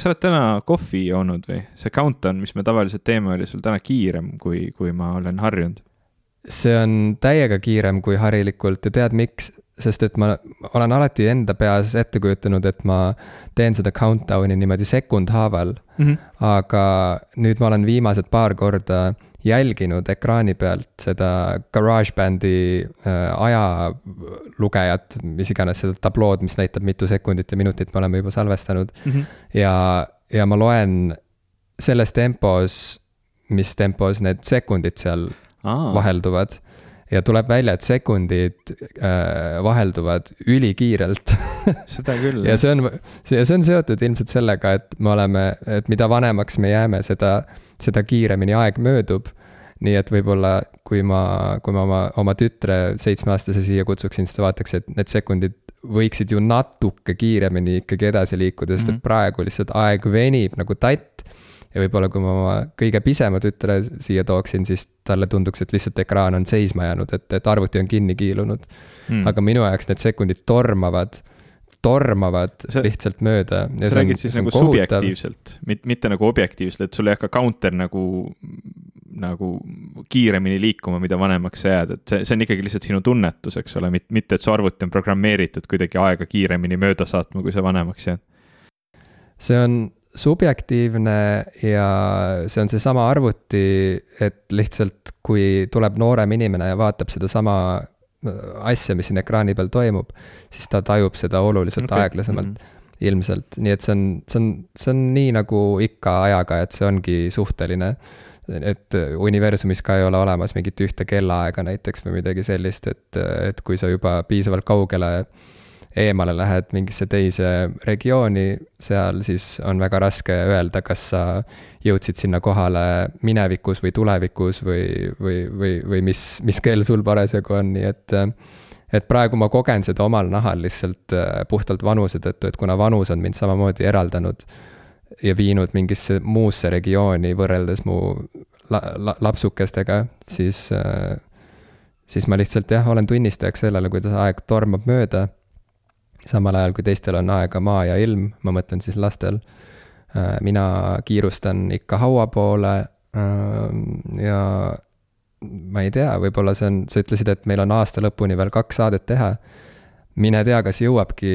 kas sa oled täna kohvi joonud või? see countdown, mis me tavaliselt teeme, oli sul täna kiirem, kui, kui ma olen harjunud? see on täiega kiirem kui harilikult ja tead miks? sest et ma olen alati enda peas ette kujutanud, et ma teen seda countdown'i niimoodi sekundhaaval mm. -hmm. aga nüüd ma olen viimased paar korda jälginud ekraani pealt seda GarageBandi äh, ajalugejat, mis iganes seda tablood, mis näitab, mitu sekundit ja minutit me oleme juba salvestanud mm. -hmm. ja, ja ma loen selles tempos, mis tempos need sekundid seal Aa. vahelduvad ja tuleb välja, et sekundid äh, vahelduvad ülikiirelt seda küll. ja see on, ja see on seotud ilmselt sellega, et me oleme, et mida vanemaks me jääme, seda, seda kiiremini aeg möödub. nii et võib-olla, kui ma, kui ma oma, oma tütre seitsmeaastase siia kutsuksin, siis ta vaataks, et need sekundid võiksid ju natuke kiiremini ikkagi edasi liikuda, sest mm -hmm. et mhm. praegu lihtsalt aeg venib nagu tatt ja võib-olla kui ma oma kõige pisema tütre siia tooksin, siis talle tunduks, et lihtsalt ekraan on seisma jäänud, et, et arvuti on kinni kiilunud mm.. aga minu jaoks need sekundid tormavad, tormavad sa, lihtsalt mööda. sa räägid siis nagu kohutav. subjektiivselt, mitte nagu objektiivselt, et sul ei hakka counter nagu, nagu kiiremini liikuma, mida vanemaks sa jääd, et see, see on ikkagi lihtsalt sinu tunnetus, eks ole, mitte et su arvuti on programmeeritud kuidagi aega kiiremini mööda saatma, kui sa vanemaks jääd. see on subjektiivne ja see on seesama arvuti, et lihtsalt kui tuleb noorem inimene ja vaatab sedasama äh, asja, mis siin ekraani peal toimub, siis ta tajub seda oluliselt okay. aeglasemalt mm. -hmm ilmselt, nii et see on, see on, see on nii nagu ikka ajaga, et see ongi suhteline. et universumis ka ei ole olemas mingit ühte kellaaega näiteks või midagi sellist, et, et kui sa juba piisavalt kaugele eemale lähed mingisse teise regiooni, seal siis on väga raske öelda, kas sa jõudsid sinna kohale minevikus või tulevikus või, või, või, või mis, mis kell sul parasjagu on, nii et et praegu ma kogen seda omal nahal lihtsalt äh, puhtalt vanuse tõttu, et kuna vanus on mind samamoodi eraldanud ja viinud mingisse muusse regiooni võrreldes mu la, la, lapsukestega, siis, äh, siis ma lihtsalt jah, olen tunnistajaks sellele, kuidas aeg tormab mööda samal ajal kui teistel on aega maa ja ilm, ma mõtlen siis lastel. Äh, mina kiirustan ikka haua poole äh, ja ma ei tea, võib-olla see on, sa ütlesid, et meil on aasta lõpuni veel kaks saadet teha. mine tea, kas jõuabki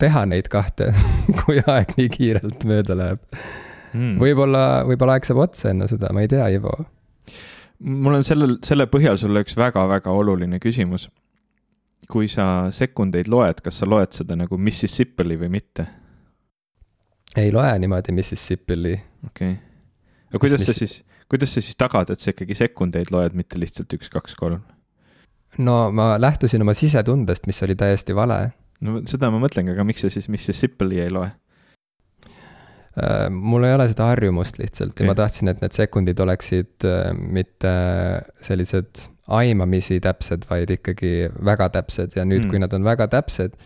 teha neid kahte kui aeg nii kiirelt mööda läheb hmm.. võib-olla, võib-olla aeg saab otsa enne seda, ma ei tea, Ivo. mul on sellel, selle põhjal sulle üks väga-väga oluline küsimus kui sa sekundeid loed, kas sa loed seda nagu Mississippili või mitte? ei loe niimoodi Mississippili. okei okay.. aga kuidas mis... sa siis, kuidas sa siis tagad, et sa ikkagi sekundeid loed, mitte lihtsalt üks, kaks, kolm? no ma lähtusin oma sisetundest, mis oli täiesti vale. no seda ma mõtlengi, aga miks sa siis Mississippili ei loe? Äh, mul ei ole seda harjumust lihtsalt okay. ja ma tahtsin, et need sekundid oleksid äh, mitte sellised aimamisi täpsed, vaid ikkagi väga täpsed. Ja nüüd mm., kui nad on väga täpsed,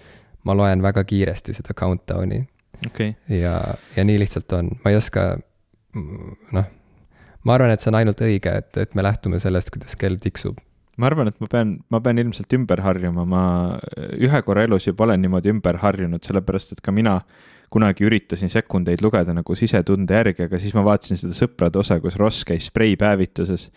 ma loen väga kiiresti seda countdown'i. Okay.. ja, ja nii lihtsalt on, ma ei oska, noh, ma arvan, et see on ainult õige, et, et me lähtume sellest, kuidas kell tiksub. Ma arvan, et ma pean, ma pean ilmselt ümber harjuma, ma ühe korra elus juba olen niimoodi ümber harjunud, sellepärast et ka mina kunagi üritasin sekundeid lugeda nagu sisetunde järgi, aga siis ma vaatasin seda sõprade osa, kus Ross käis spreipäevituses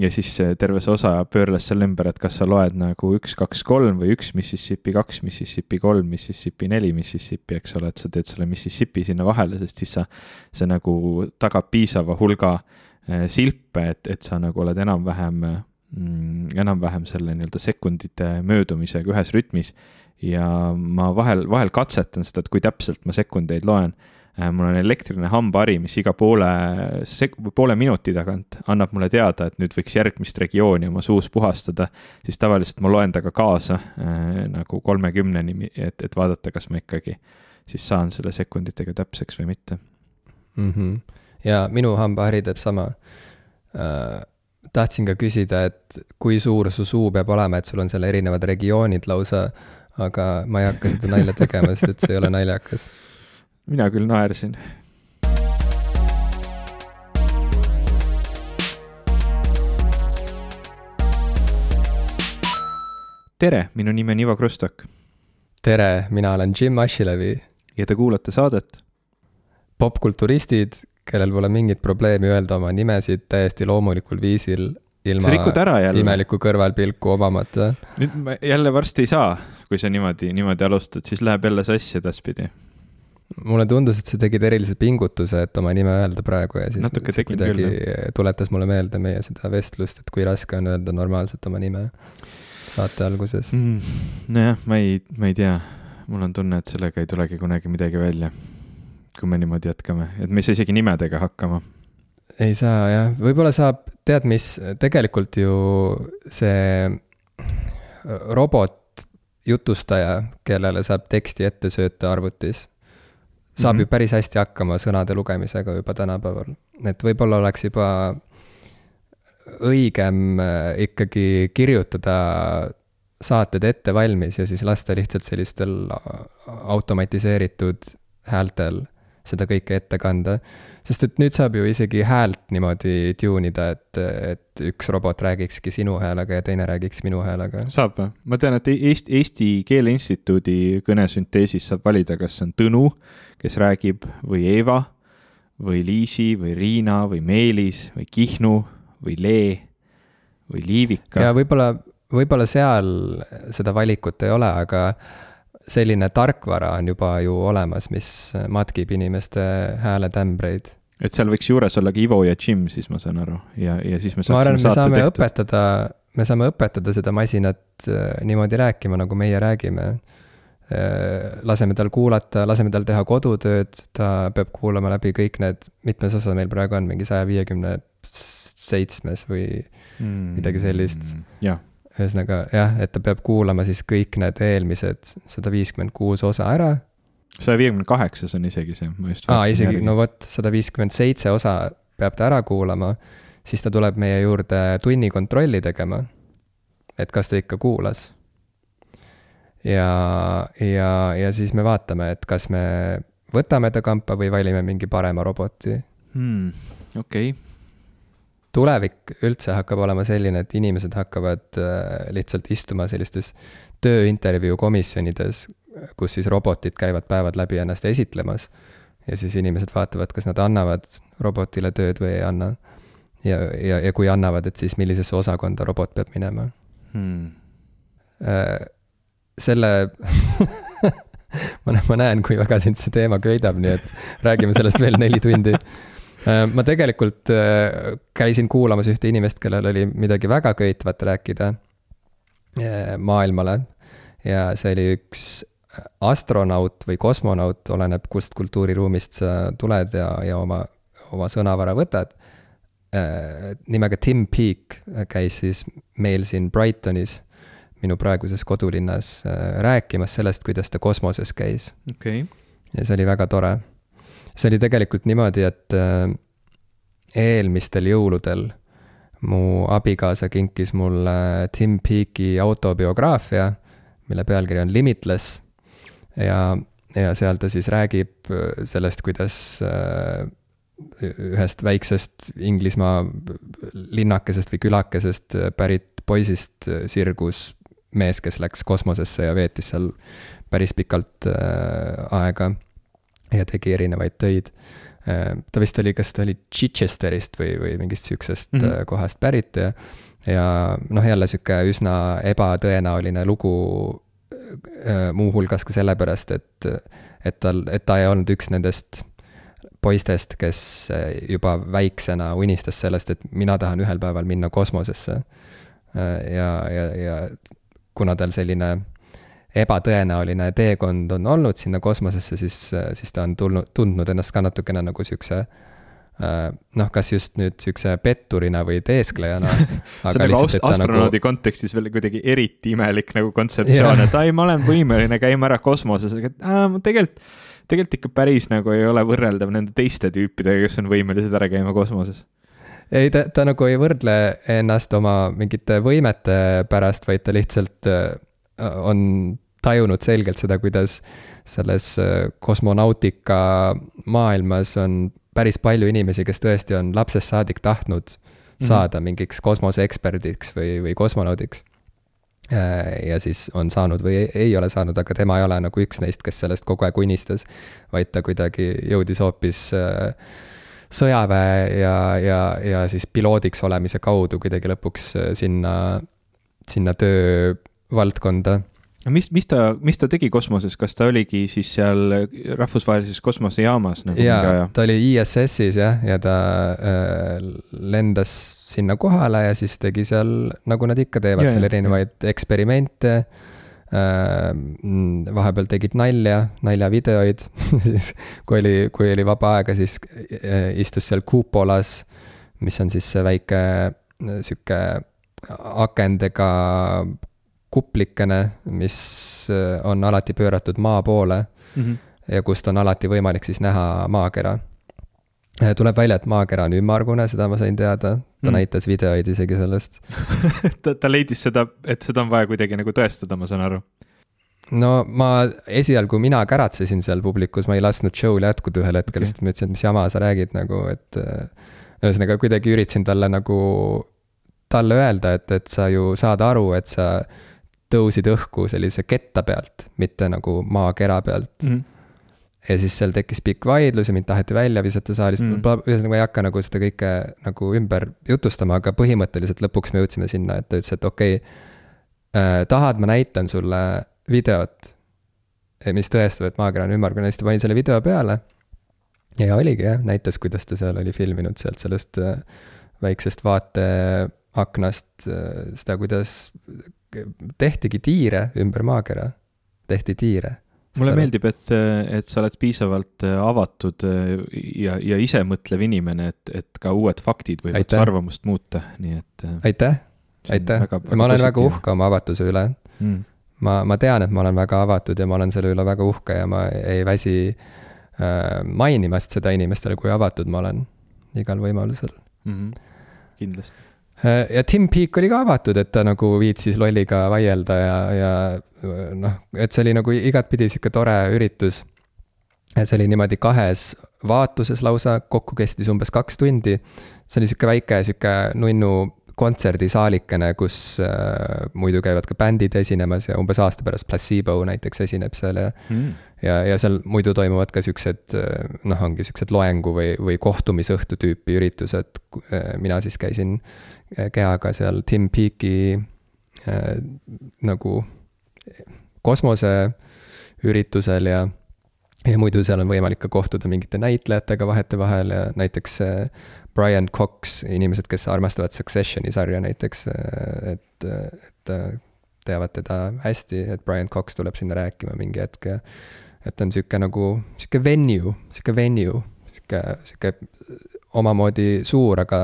ja siis terve see osa pöörles selle ümber, et kas sa loed nagu üks, kaks, kolm või üks Mississippi, kaks Mississippi, kolm Mississippi, neli Mississippi, eks ole, et sa teed selle Mississippi sinna vahele, sest siis sa, see nagu tagab piisava hulga eh, silpe, et, et sa nagu oled enam-vähem mm,, enam-vähem selle nii-öelda sekundite möödumisega ühes rütmis. ja ma vahel, vahel katsetan seda, et kui täpselt ma sekundeid loen mul on elektriline hambahari, mis iga poole sek-, poole minuti tagant annab mulle teada, et nüüd võiks järgmist regiooni oma suus puhastada, siis tavaliselt ma loen temaga kaasa äh, nagu kolmekümneni, et, et vaadata, kas ma ikkagi siis saan selle sekunditega täpseks või mitte mm. -hmm. ja minu hambahari teeb sama äh,. tahtsin ka küsida, et kui suur su suu peab olema, et sul on seal erinevad regioonid lausa, aga ma ei hakka seda nalja tegema, sest et see ei ole naljakas mina küll naersin. tere, minu nimi on Ivo Krustok. tere, mina olen Jim Asilevi. ja te kuulate saadet popkulturistid, kellel pole mingit probleemi öelda oma nimesid täiesti loomulikul viisil, ilma imelikku kõrvalpilku omamata nüüd ma jälle varsti ei saa, kui sa niimoodi, niimoodi alustad, siis läheb jälle sassi edaspidi. Mulle tundus, et sa tegid erilise pingutuse, et oma nime öelda praegu ja siis Natuke tegin küll, tuletas mulle meelde meie seda vestlust, et kui raske on öelda normaalselt oma nime saate alguses. Mm, nojah, ma ei, ma ei tea, mul on tunne, et sellega ei tulegi kunagi midagi välja. kui me niimoodi jätkame, et me ei saa isegi nimedega hakkama. ei saa jah, võib-olla saab, tead mis, tegelikult ju see robot jutustaja, kellele saab teksti ette sööta arvutis, saab mm. -hmm. ju päris hästi hakkama sõnade lugemisega juba tänapäeval. et võib-olla oleks juba õigem äh, ikkagi kirjutada saated ette valmis ja siis lasta lihtsalt sellistel automatiseeritud häältel seda kõike ette kanda. Sest et nüüd saab ju isegi häält niimoodi tune ida, et, et üks robot räägikski sinu häälega ja teine räägiks minu häälega. saab või? ma tean, et Eesti, Eesti Keele Instituudi kõnesünteesis saab valida, kas see on Tõnu, kes räägib, või Eeva või Liisi või Riina või Meelis või Kihnu või Lee või Liivika ja. võib-olla, võib-olla seal seda valikut ei ole, aga selline tarkvara on juba ju olemas, mis matkib inimeste hääletämbreid. et seal võiks juures olla ka Ivo ja Jim, siis ma saan aru ja, ja siis me ma arvan, saaksime me saame tehtud. õpetada, me saame õpetada seda masinat äh, niimoodi rääkima, nagu meie räägime. laseme tal kuulata, laseme tal teha kodutööd, ta peab kuulama läbi kõik need, mitmes osa meil praegu on, mingi saja viiekümne seitsmes või midagi sellist. Mm, jah, ühesõnaga jah, et ta peab kuulama siis kõik need eelmised sada viiskümmend kuus osa ära. saja viiekümne kaheksas on isegi see, ma just aa, isegi, no vot, sada viiskümmend seitse osa peab ta ära kuulama, siis ta tuleb meie juurde tunni kontrolli tegema. et kas ta ikka kuulas. ja, ja, ja siis me vaatame, et kas me võtame ta kampa või valime mingi parema roboti hmm,. okei okay., tulevik üldse hakkab olema selline, et inimesed hakkavad äh, lihtsalt istuma sellistes tööintervjuu komisjonides, kus siis robotid käivad päevad läbi ennast esitlemas. ja siis inimesed vaatavad, kas nad annavad robotile tööd või ei anna. ja, ja, ja kui annavad, et siis millisesse osakonda robot peab minema. hmm. selle ma ma näen, kui väga sind see teema köidab, nii et räägime sellest veel neli tundi ma tegelikult äh, käisin kuulamas ühte inimest, kellel oli midagi väga köitvat rääkida äh, maailmale ja see oli üks astronaut või kosmonaut, oleneb kust kultuuriruumist sa tuled ja, ja oma, oma sõnavara võtad. nimega Tim Peake käis siis meil siin Brightonis, minu praeguses kodulinnas, rääkimas sellest, kuidas ta kosmoses käis okei okay., ja see oli väga tore. See oli tegelikult niimoodi, et äh, eelmistel jõuludel mu abikaasa kinkis mulle Tim Peake'i autobiograafia, mille pealkiri on Limitless ja, ja seal ta siis räägib äh, sellest, kuidas äh, ühest väiksest Inglismaa linnakesest või külakesest pärit poisist sirgus mees, kes läks kosmosesse ja veetis seal päris pikalt aega ja tegi erinevaid töid äh,. ta vist oli, kas ta oli Chichesterist või, või mingist sihukesest mm. -hmm. kohast pärit ja, ja noh, jälle sihuke üsna ebatõenäoline lugu äh, muuhulgas ka sellepärast, et, et tal, et ta ei olnud üks nendest poistest, kes äh, juba väiksena unistas sellest, et mina tahan ühel päeval minna kosmosesse. ja, ja, ja kuna tal selline ebatõenäoline teekond on olnud sinna kosmosesse, siis, siis ta on tulnud, tundnud ennast ka natukene nagu siukse noh, kas just nüüd siukse petturina või teesklejana. see on nagu ast-, astronaudi nagu... kontekstis veel kuidagi eriti imelik nagu kontseptsioon, et ai, ma olen võimeline käima ära kosmoses, aga aa, ma tegelikult, tegelikult ikka päris nagu ei ole võrreldav nende teiste tüüpidega, kes on võimelised ära käima kosmoses ei, ta, ta nagu ei võrdle ennast oma mingite võimete pärast, vaid ta lihtsalt äh, on tajunud selgelt seda, kuidas selles äh, kosmonautika maailmas on päris palju inimesi, kes tõesti on lapsest saadik tahtnud Mhm. saada mingiks kosmoseeksperdiks või, või kosmonaudiks. ja siis on saanud või ei, ei ole saanud, aga tema ei ole nagu üks neist, kes sellest kogu aeg unistas, vaid ta kuidagi jõudis hoopis sõjaväe ja, ja, ja siis piloodiks olemise kaudu kuidagi lõpuks sinna, sinna töövaldkonda mis, mis ta, mis ta tegi kosmoses, kas ta oligi siis seal rahvusvahelises kosmosejaamas nagu jaa, ta oli ISS-is jah, ja ta äh, lendas sinna kohale ja siis tegi seal, nagu nad ikka teevad, seal erinevaid eksperimente. Äh,. vahepeal tegid nalja, naljavideoid. Siis kui oli, kui oli vaba aega, siis äh, istus seal kuupolas, mis on siis see väike sihuke akendega kuplikene, mis äh, on alati pööratud maa poole mm. -hmm. ja kust on alati võimalik siis näha maakera. Äh, tuleb välja, et maakera on ümmargune, seda ma sain teada, ta mm. näitas videoid isegi sellest ta, ta leidis seda, et seda on vaja kuidagi nagu tõestada, ma saan aru no ma esialgu, mina käratsesin seal publikus, ma ei lasknud show'l jätkuda ühel hetkel okay., sest ma ütlesin, et mis jama sa räägid nagu, et. Äh, ühesõnaga kuidagi üritasin talle nagu, talle öelda, et, et sa ju saad aru, et sa tõusid õhku sellise ketta pealt, mitte nagu maakera pealt mm. -hmm. ja siis seal tekkis pikk vaidlus ja mind taheti välja visata saalis mm, ühesõnaga ei hakka nagu seda kõike nagu ümber jutustama, aga põhimõtteliselt lõpuks me jõudsime sinna, et ta ütles, et okei okay, äh,, tahad, ma näitan sulle videot, mis tõestab, et maakera on ümmargune, siis ta pani selle video peale. ja oligi jah, näitas, kuidas ta seal oli filminud sealt sellest äh, väiksest vaateaknast äh, seda, kuidas tehtigi tiire ümber maakera, tehti tiire. Mulle meeldib, et, et sa oled piisavalt äh, avatud äh, ja, ja isemõtlev inimene, et, et ka uued faktid võivad su arvamust muuta, nii et. Äh, aitäh, aitäh, ma olen väga uhke oma avatuse üle. Mm.. ma, ma tean, et ma olen väga avatud ja ma olen selle üle väga uhke ja ma ei väsi äh, mainimast seda inimestele, kui avatud ma olen igal võimalusel. Mm. -hmm. kindlasti ja Tim Peake oli ka avatud, et ta nagu viitsis lolliga vaielda ja, ja noh, et see oli nagu igatpidi sihuke tore üritus. see oli niimoodi kahes vaatuses lausa, kokku kestis umbes kaks tundi. see oli sihuke väike sihuke nunnu kontserdisaalikene, kus äh, muidu käivad ka bändid esinemas ja umbes aasta pärast Placebo näiteks esineb seal ja mm. Ja, ja seal muidu toimuvad ka siuksed äh, noh, ongi siuksed loengu või, või kohtumisõhtu tüüpi üritused. Äh, mina siis käisin kehaga seal Tim Peake'i äh, nagu kosmoseüritusel ja ja muidu seal on võimalik ka kohtuda mingite näitlejatega vahetevahel ja näiteks äh, Brian Cox, inimesed, kes armastavad Successioni sarja näiteks, äh, et, et teavad teda hästi, et Brian Cox tuleb sinna rääkima mingi hetk ja et on sihuke nagu, sihuke venue, sihuke venue, sihuke, sihuke omamoodi suur, aga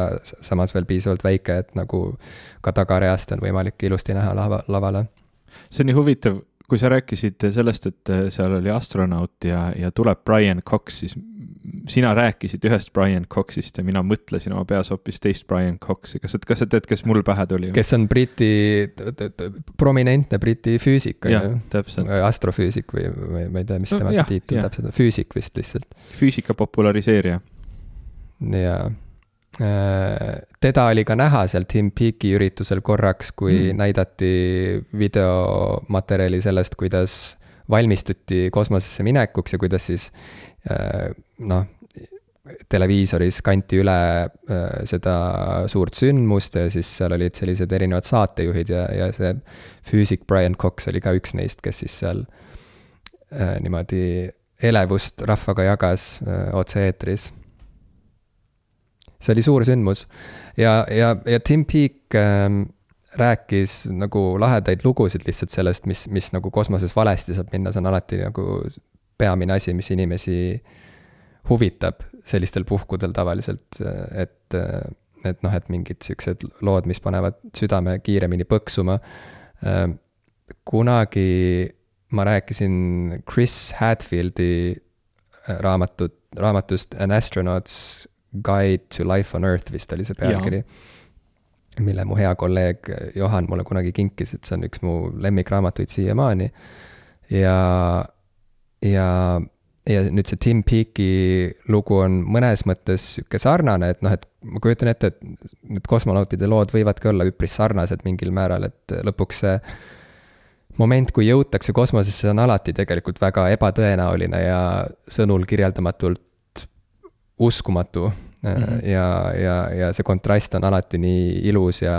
samas veel piisavalt väike, et nagu ka tagareast on võimalik ilusti näha lava, lavale. see on nii huvitav, kui sa rääkisid sellest, et seal oli astronaut ja, ja tuleb Brian Cox, siis sina rääkisid ühest Brian Coxist ja mina mõtlesin oma peas hoopis teist Brian Coxi, kas, kas sa tead, kes mul pähe tuli? kes on Briti, prominentne Briti füüsik, on ju? astrofüüsik või, või ma ei tea, mis tema see tiitel täpselt on, füüsik vist lihtsalt. füüsika populariseerija. ja äh, teda oli ka näha seal Tim Peake'i üritusel korraks, kui mm. näidati videomaterjali sellest, kuidas valmistuti kosmosesse minekuks ja kuidas siis noh, televiisoris kanti üle äh, seda suurt sündmust ja siis seal olid sellised erinevad saatejuhid ja, ja see füüsik Brian Cox oli ka üks neist, kes siis seal äh, niimoodi elevust rahvaga jagas äh, otse-eetris. see oli suur sündmus ja, ja, ja Tim Peake äh, rääkis nagu lahedaid lugusid lihtsalt sellest, mis, mis nagu kosmoses valesti saab minna, see on alati nagu peamine asi, mis inimesi huvitab sellistel puhkudel tavaliselt, et, et noh, et mingid siuksed lood, mis panevad südame kiiremini põksuma. kunagi ma rääkisin Chris Hadfieldi raamatut, raamatust An astronaut's guide to life on earth vist oli see pealkiri. mille mu hea kolleeg Johan mulle kunagi kinkis, et see on üks mu lemmikraamatuid siiamaani. ja, ja ja nüüd see Tim Peake'i lugu on mõnes mõttes sihuke sarnane, et noh, et ma kujutan ette, et need kosmonautide lood võivadki olla üpris sarnased mingil määral, et lõpuks see moment, kui jõutakse kosmosesse, on alati tegelikult väga ebatõenäoline ja sõnul kirjeldamatult uskumatu mm. -hmm. ja, ja, ja see kontrast on alati nii ilus ja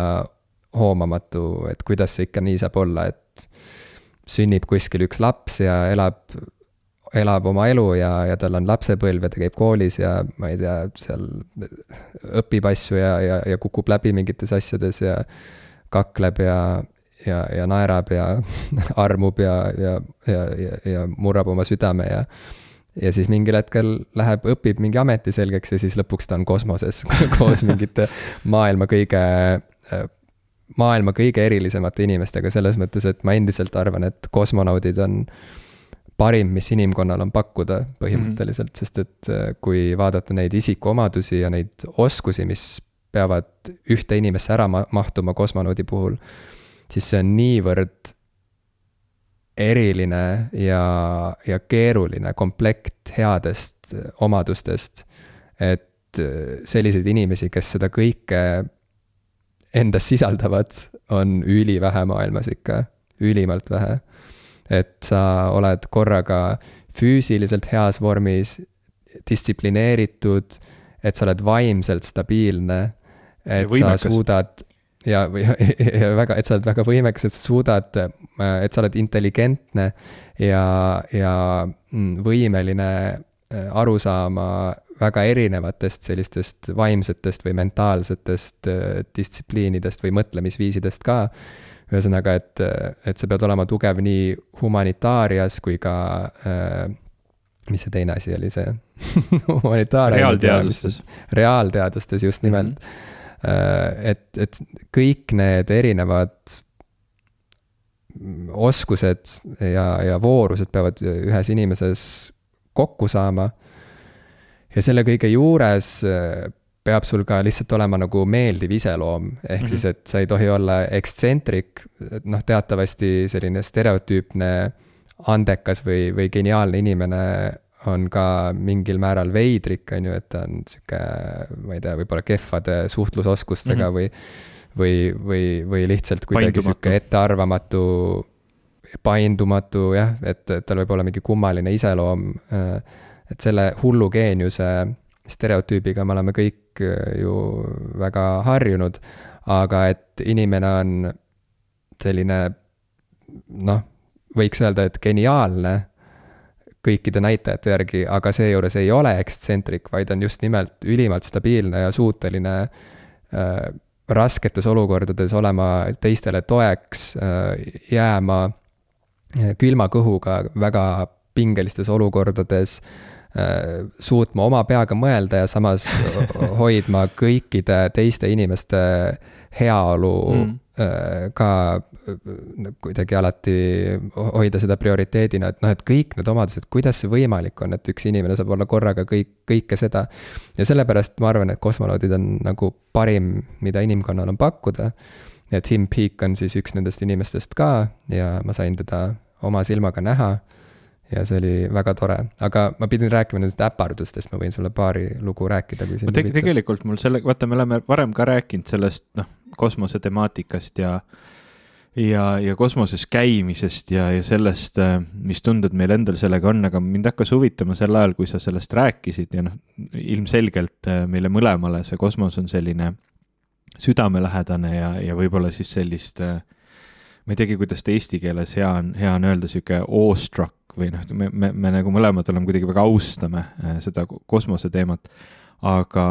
hoomamatu, et kuidas see ikka nii saab olla, et sünnib kuskil üks laps ja elab elab oma elu ja, ja tal on lapsepõlv ja ta käib koolis ja ma ei tea, seal õpib asju ja, ja, ja kukub läbi mingites asjades ja kakleb ja, ja, ja naerab ja armub ja, ja, ja, ja, ja murrab oma südame ja ja siis mingil hetkel läheb, õpib mingi ameti selgeks ja siis lõpuks ta on kosmoses koos mingite maailma kõige, maailma kõige erilisemate inimestega, selles mõttes, et ma endiselt arvan, et kosmonaudid on äh, parim, mis inimkonnal on pakkuda põhimõtteliselt mm, -hmm. sest et äh, kui vaadata neid isikuomadusi ja neid oskusi, mis peavad ühte inimesse ära mahtuma kosmonaudi puhul, siis see on niivõrd eriline ja, ja keeruline komplekt headest omadustest, et äh, selliseid inimesi, kes seda kõike endas sisaldavad, on ülivähe maailmas ikka, ülimalt vähe et sa oled korraga füüsiliselt heas vormis, distsiplineeritud, et sa oled vaimselt stabiilne, et sa suudad ja, või ja väga, et sa oled väga võimekas, et sa suudad, et sa oled intelligentne ja, ja mm, võimeline äh, aru saama väga erinevatest sellistest vaimsetest või mentaalsetest äh, distsipliinidest või mõtlemisviisidest ka ühesõnaga, et, et sa pead olema tugev nii humanitaarias kui ka äh, mis see teine asi oli, see humanitaar-. reaalteadustes. reaalteadustes, just nimelt mm. -hmm. et, et kõik need erinevad oskused ja, ja voorused peavad ühes inimeses kokku saama. ja selle kõige juures äh, peab sul ka lihtsalt olema nagu meeldiv iseloom, ehk mm -hmm. siis, et sa ei tohi olla ekstsentric, et noh, teatavasti selline stereotüüpne andekas või, või geniaalne inimene on ka mingil määral veidrik, on ju, et ta on sihuke, ma ei tea, võib-olla kehvade suhtlusoskustega mm -hmm. või või, või, või lihtsalt kuidagi sihuke ettearvamatu, paindumatu jah, et tal võib olla mingi kummaline iseloom. et selle hullu geeniuse stereotüübiga me oleme kõik äh, ju väga harjunud, aga et inimene on selline noh, võiks öelda, et geniaalne kõikide näitajate järgi, aga seejuures ei ole ekstsentric, vaid on just nimelt ülimalt stabiilne ja suuteline äh, rasketes olukordades olema teistele toeks äh,, jääma äh, külma kõhuga väga pingelistes olukordades äh, suutma oma peaga mõelda ja samas hoidma kõikide teiste inimeste heaolu mm. Äh, ka äh, kuidagi alati hoida seda prioriteedina, et noh, et kõik need omadused, kuidas see võimalik on, et üks inimene saab olla korraga kõik, kõike seda. ja sellepärast ma arvan, et kosmonaudid on nagu parim, mida inimkonnal on pakkuda. ja Tim Peake on siis üks nendest inimestest ka ja ma sain teda oma silmaga näha ja see oli väga tore, aga ma pidin rääkima nendest äpardustest, ma võin sulle paari lugu rääkida, kui sind huvitab. tegelikult mul selle, vaata, me oleme varem ka rääkinud sellest, noh, kosmosetemaatikast ja ja, ja kosmoses käimisest ja, ja sellest, mis tunded meil endal sellega on, aga mind hakkas huvitama sel ajal, kui sa sellest rääkisid ja noh, ilmselgelt meile mõlemale see kosmos on selline südamelähedane ja, ja võib-olla siis sellist ma ei teagi, kuidas ta eesti keeles hea on, hea on öelda, sihuke awestruck või noh, me, me, me nagu mõlemad oleme kuidagi väga austame äh, seda kosmoseteemat, aga,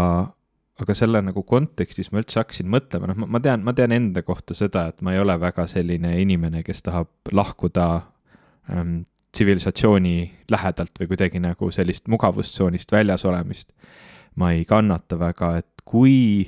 aga selle nagu kontekstis ma üldse hakkasin mõtlema, noh, ma tean, ma tean enda kohta seda, et ma ei ole väga selline inimene, kes tahab lahkuda ähm, tsivilisatsiooni lähedalt või kuidagi nagu sellist mugavustsoonist väljas olemist. ma ei kannata väga, et kui,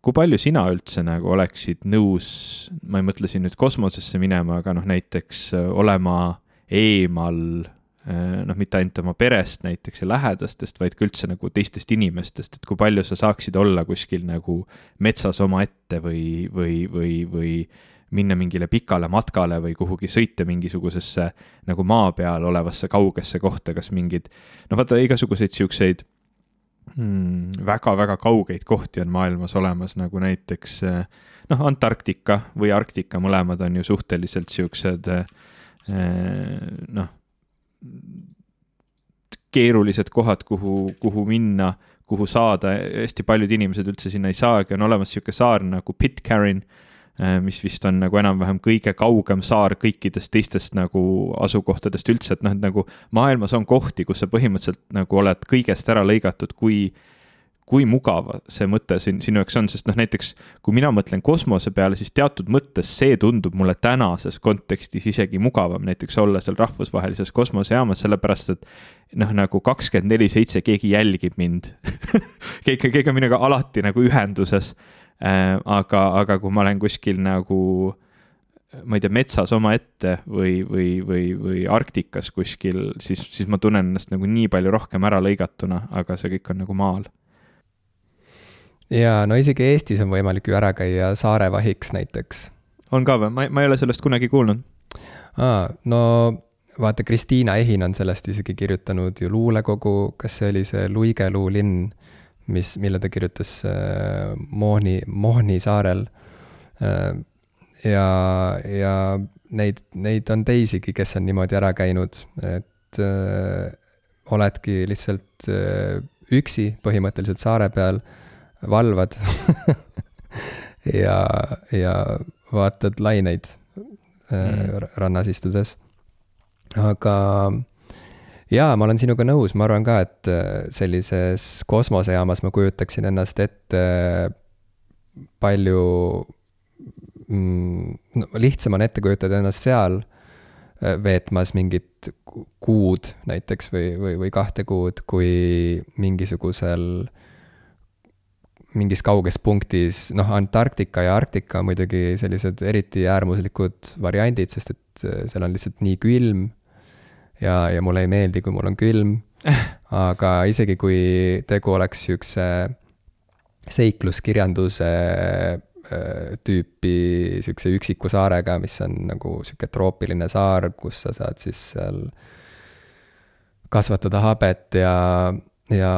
kui palju sina üldse nagu oleksid nõus, ma ei mõtle siin nüüd kosmosesse minema, aga noh, näiteks äh, olema eemal äh, noh, mitte ainult oma perest näiteks ja lähedastest, vaid ka üldse nagu teistest inimestest, et kui palju sa saaksid olla kuskil nagu metsas omaette või, või, või, või minna mingile pikale matkale või kuhugi sõita mingisugusesse nagu maa peal olevasse kaugesse kohta, kas mingid, no vaata, igasuguseid siukseid mm, väga-väga kaugeid kohti on maailmas olemas, nagu näiteks noh, Antarktika või Arktika, mõlemad on ju suhteliselt siuksed noh, keerulised kohad, kuhu, kuhu minna, kuhu saada, hästi paljud inimesed üldse sinna ei saagi, on olemas sihuke saar nagu Pitcairn Äh, mis vist on nagu enam-vähem kõige kaugem saar kõikidest teistest nagu asukohtadest üldse, et noh, et nagu maailmas on kohti, kus sa põhimõtteliselt nagu oled kõigest ära lõigatud, kui kui mugav see mõte siin sinu jaoks on, sest noh, näiteks kui mina mõtlen kosmose peale, siis teatud mõttes see tundub mulle tänases kontekstis isegi mugavam, näiteks olla seal rahvusvahelises kosmosejaamas, sellepärast et noh, nagu kakskümmend neli seitse keegi jälgib mind keegi, keegi on minuga alati nagu ühenduses Äh, aga, aga kui ma olen kuskil nagu ma ei tea, metsas omaette või, või, või, või Arktikas kuskil, siis, siis ma tunnen ennast nagu nii palju rohkem ära lõigatuna, aga see kõik on nagu maal. Ja no isegi Eestis on võimalik ju ära käia saarevahiks näiteks. on ka või? ma, ma ei ole sellest kunagi kuulnud. aa, no vaata, Kristiina Ehin on sellest isegi kirjutanud ju luulekogu, kas see oli see Luigeluu linn mis, mille ta kirjutas äh, Mohni, Mohni saarel äh,. ja, ja neid, neid on teisigi, kes on niimoodi ära käinud, et äh, oledki lihtsalt äh, üksi põhimõtteliselt saare peal, valvad ja, ja vaatad laineid äh, mm. rannas istudes. aga jaa, ma olen sinuga nõus, ma arvan ka, et äh, sellises kosmosejaamas ma kujutaksin ennast ette palju mm, no, lihtsam on ette kujutada ennast seal äh, veetmas mingit kuud näiteks või, või, või kahte kuud, kui mingisugusel, mingis kauges punktis, noh, Antarktika ja Arktika on muidugi sellised eriti äärmuslikud variandid, sest et äh, seal on lihtsalt nii külm ja, ja mulle ei meeldi, kui mul on külm. aga isegi kui tegu oleks siukse seikluskirjanduse äh, tüüpi siukse üksiku saarega, mis on nagu sihuke troopiline saar, kus sa saad siis seal kasvatada habet ja, ja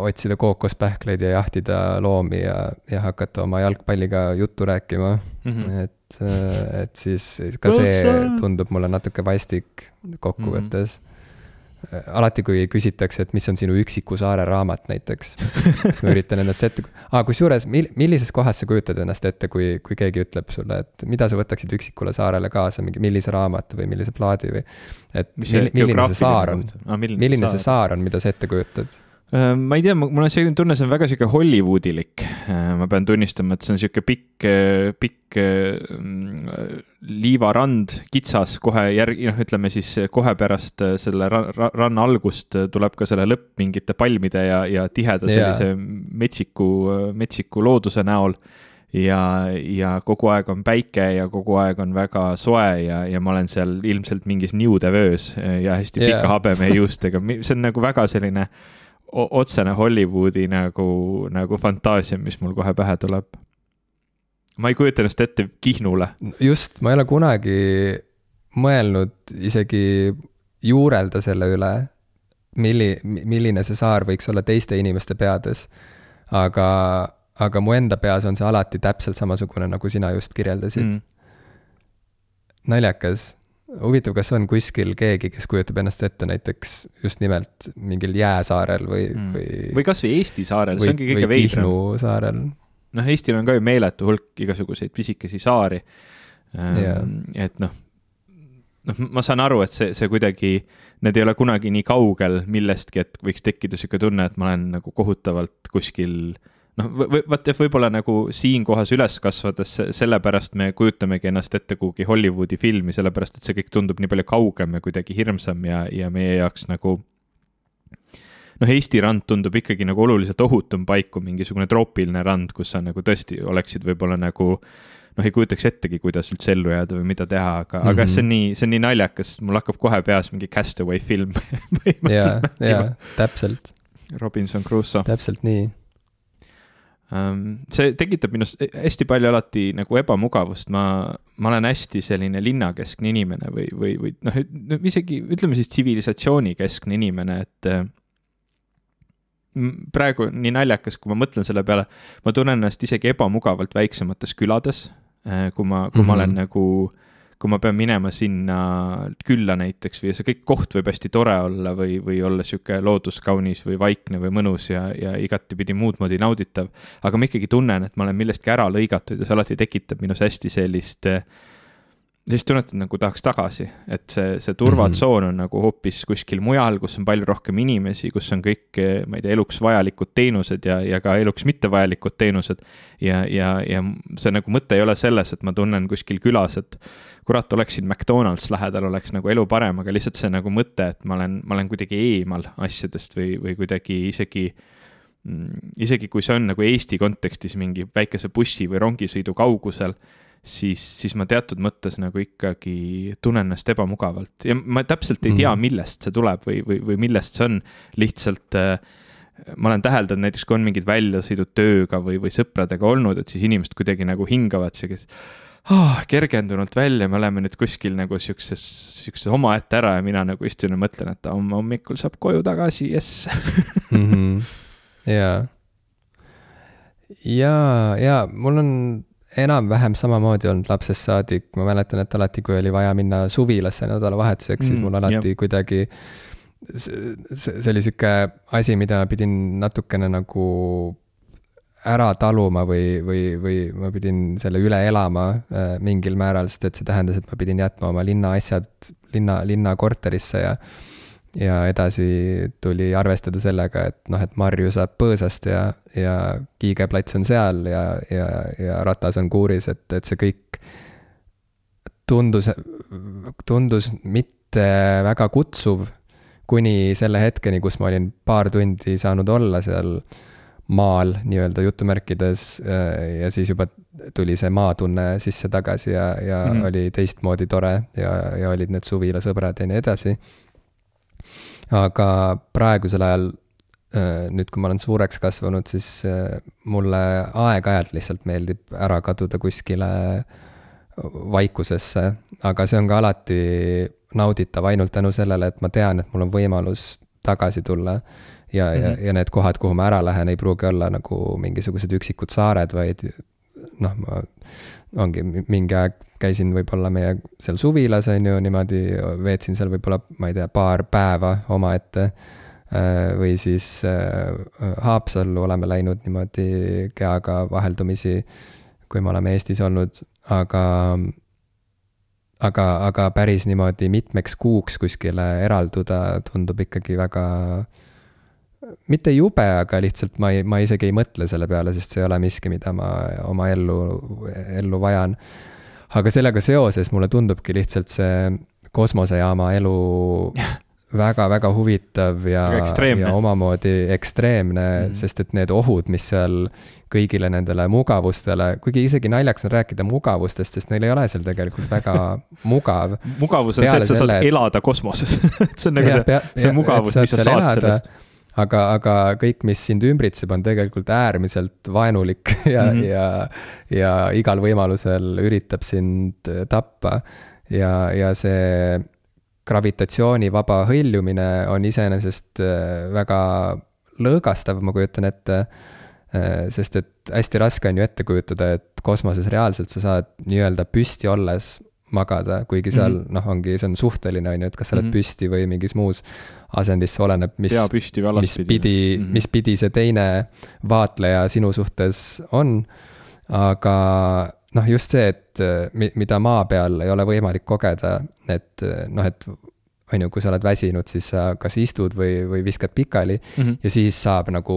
otsida kookospähkleid ja jahtida loomi ja, ja hakata oma jalgpalliga juttu rääkima mm. -hmm. et et, et siis ka see tundub mulle natuke vastik kokkuvõttes mm. -hmm. alati, kui küsitakse, et mis on sinu üksiku saare raamat näiteks, siis ma üritan ennast ette ah,, kusjuures mil-, millises kohas sa kujutad ennast ette, kui, kui keegi ütleb sulle, et mida sa võtaksid üksikule saarele kaasa, mingi millise raamatu või millise plaadi või. et mis see, milline see saar on milline, see saar on, mida sa ette kujutad Äh, ma ei tea, mul on selline tunne, see on väga sihuke Hollywoodilik. Äh, ma pean tunnistama, et see on sihuke pikk, pikk mm, liivarand, kitsas, kohe järgi, noh, ütleme siis kohe pärast selle ranna algust tuleb ka selle lõpp mingite palmide ja, ja tiheda sellise yeah. metsiku, metsiku looduse näol ja, ja kogu aeg on päike ja kogu aeg on väga soe ja, ja ma olen seal ilmselt mingis niudevöös ja hästi yeah. pika habemejuustega, see on nagu väga selline äh, otsene Hollywoodi nagu, nagu fantaasia, mis mul kohe pähe tuleb. ma ei kujuta ennast ette Kihnule. just, ma ei ole kunagi mõelnud isegi juurelda selle üle, milli-, milline see saar võiks olla teiste inimeste peades. aga, aga mu enda peas on see alati täpselt samasugune, nagu sina just kirjeldasid mm.. naljakas huvitav, kas on kuskil keegi, kes kujutab ennast ette näiteks just nimelt mingil jääsaarel või mm., või. või kasvõi Eesti saarel, see ongi kõige veidram. Kihnu saarel. noh, Eestil on ka ju meeletu hulk igasuguseid pisikesi saari yeah.. et noh, noh, ma saan aru, et see, see kuidagi, need ei ole kunagi nii kaugel millestki, et võiks tekkida sihuke tunne, et ma olen nagu kohutavalt kuskil äh, noh, vaat jah, võib-olla nagu siinkohas üles kasvades, sellepärast me kujutamegi ennast ette kuhugi Hollywoodi filmi, sellepärast et see kõik tundub nii palju kaugem ja kuidagi hirmsam ja, ja meie jaoks nagu noh, Eesti rand tundub ikkagi nagu oluliselt ohutum paik kui mingisugune troopiline rand, kus sa nagu tõesti oleksid võib-olla nagu noh, ei kujutaks ettegi, kuidas üldse ellu jääda või mida teha, aga mm, -hmm. aga see on mhm. nii, see on nii naljakas, mul hakkab kohe peas mingi Castaway film jaa, jaa, täpselt. Robinson Crusoe. täpselt nii. See tekitab minus hästi palju alati nagu ebamugavust, ma, ma olen hästi selline linnakeskne inimene või, või, või noh, isegi ütleme siis tsivilisatsioonikeskne inimene, et äh, praegu nii naljakas, kui ma mõtlen selle peale, ma tunnen ennast isegi ebamugavalt väiksemates külades, äh, kui ma, kui mm -hmm. ma olen mhm. nagu kui ma pean minema sinna külla näiteks või see kõik koht võib hästi tore olla või, või olla sihuke looduskaunis või vaikne või mõnus ja, ja igatipidi muud moodi nauditav. aga ma ikkagi tunnen, et ma olen millestki ära lõigatud ja see alati tekitab minus hästi sellist äh, siis tunnetad nagu tahaks tagasi, et see, see turvatsoon on nagu hoopis kuskil mujal, kus on palju rohkem inimesi, kus on kõik, ma ei tea, eluks vajalikud teenused ja, ja ka eluks mittevajalikud teenused. ja, ja, ja see nagu mõte ei ole selles, et ma tunnen kuskil külas, et kurat, oleksin McDonalds lähedal, oleks nagu elu parem, aga lihtsalt see nagu mõte, et ma olen, ma olen kuidagi eemal asjadest või, või kuidagi isegi mm, isegi kui see on nagu Eesti kontekstis mingi väikese bussi või rongisõidu kaugusel siis, siis ma teatud mõttes nagu ikkagi tunnen ennast ebamugavalt ja ma täpselt ei tea, mhm. millest see tuleb või, või, või millest see on. lihtsalt äh, ma olen täheldanud näiteks, kui on mingid väljasõidud tööga või, või sõpradega olnud, et siis inimesed kuidagi nagu hingavad siukest oh, kergendunult välja, me oleme nüüd kuskil nagu siukses, siukses omaette ära ja mina nagu istun ja mõtlen, et homme hommikul saab koju tagasi, jess mm. -hmm. ja, ja, ja mul on enam-vähem samamoodi olnud lapsest saadik, ma mäletan, et alati, kui oli vaja minna suvilasse nädalavahetuseks mm,, siis mul alati jah. kuidagi see, see oli sihuke asi, mida ma pidin natukene nagu ära taluma või, või, või ma pidin selle üle elama äh, mingil määral, sest et see tähendas, et ma pidin jätma oma linna asjad linna, linna korterisse ja ja edasi tuli arvestada sellega, et noh, et marju saab põõsast ja, ja kiigeplats on seal ja, ja, ja ratas on kuuris, et, et see kõik tundus, tundus mitte väga kutsuv kuni selle hetkeni, kus ma olin paar tundi saanud olla seal maal nii-öelda jutumärkides ja siis juba tuli see maatunne sisse tagasi ja, ja mm -hmm. oli teistmoodi tore ja, ja olid need suvilasõbrad ja nii edasi aga praegusel ajal, äh, nüüd, kui ma olen suureks kasvanud, siis äh, mulle aeg-ajalt lihtsalt meeldib ära kaduda kuskile vaikusesse, aga see on ka alati nauditav ainult tänu sellele, et ma tean, et mul on võimalus tagasi tulla. ja mm, -hmm. ja, mhm. ja need kohad, kuhu ma ära lähen, ei pruugi olla nagu mingisugused üksikud saared, vaid noh, ma ongi mingi aeg käisin võib-olla meie seal suvilas, on ju, niimoodi veetsin seal võib-olla, ma ei tea, paar päeva omaette. Äh, või siis äh, Haapsallu oleme läinud niimoodi keaga vaheldumisi, kui me oleme Eestis olnud, aga aga, aga päris niimoodi mitmeks kuuks kuskile eralduda tundub ikkagi väga, mitte jube, aga lihtsalt ma ei, ma isegi ei mõtle selle peale, sest see ei ole miski, mida ma oma ellu, ellu vajan. Aga sellega seoses mulle tundubki lihtsalt see kosmosejaama elu väga-väga huvitav ja, ja omamoodi ekstreemne mm, -hmm. sest et need ohud, mis seal kõigile nendele mugavustele, kuigi isegi naljakas on rääkida mugavustest, sest neil ei ole seal tegelikult väga mugav. mugavus on see, et sa saad et... elada kosmoses. See on nagu ja, see, see mugavus, mis sa saad elada, sellest aga, aga kõik, mis sind ümbritseb, on tegelikult äärmiselt vaenulik ja mm, -hmm. ja, ja igal võimalusel üritab sind tappa. ja, ja see gravitatsioonivaba hõljumine on iseenesest äh, väga lõõgastav, ma kujutan ette. Äh, sest et hästi raske on ju ette kujutada, et kosmoses reaalselt sa saad nii-öelda püsti olles magada, kuigi seal mm -hmm. noh, ongi, see on suhteline, on ju, et kas sa oled mm -hmm. püsti või mingis muus asendis, see oleneb, mis, mis pidi mm, -hmm. mis pidi see teine vaatleja sinu suhtes on. aga noh, just see, et mida maa peal ei ole võimalik kogeda, et noh, et on ju, kui sa oled väsinud, siis sa kas istud või, või viskad pikali mm -hmm. ja siis saab nagu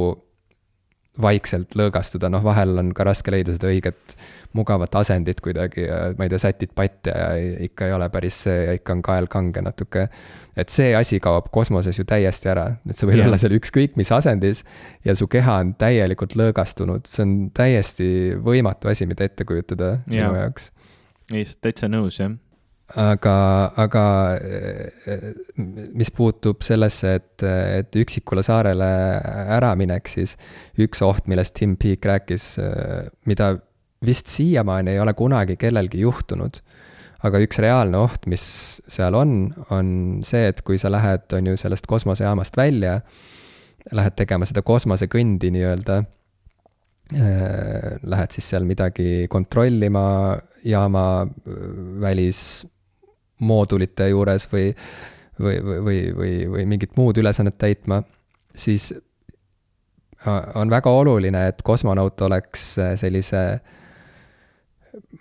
vaikselt lõõgastuda, noh, vahel on ka raske leida seda õiget mugavat asendit kuidagi ja ma ei tea, sätid patja ja ikka ei ole päris see ja ikka on kael kange natuke. et see asi kaob kosmoses ju täiesti ära, et sa võid yeah. olla seal ükskõik mis asendis ja su keha on täielikult lõõgastunud, see on täiesti võimatu asi, mida ette kujutada yeah. minu jaoks. ei, täitsa nõus, jah aga, aga mis puutub sellesse, et, et üksikule saarele äraminek, siis üks oht, millest Tim Peake rääkis, mida vist siiamaani ei ole kunagi kellelgi juhtunud, aga üks reaalne oht, mis seal on, on see, et kui sa lähed, on ju, sellest kosmosejaamast välja, lähed tegema seda kosmosekõndi nii-öelda lähed siis seal midagi kontrollima jaama välis moodulite juures või, või, või, või, või, või mingit muud ülesannet täitma, siis on väga oluline, et kosmonaut oleks sellise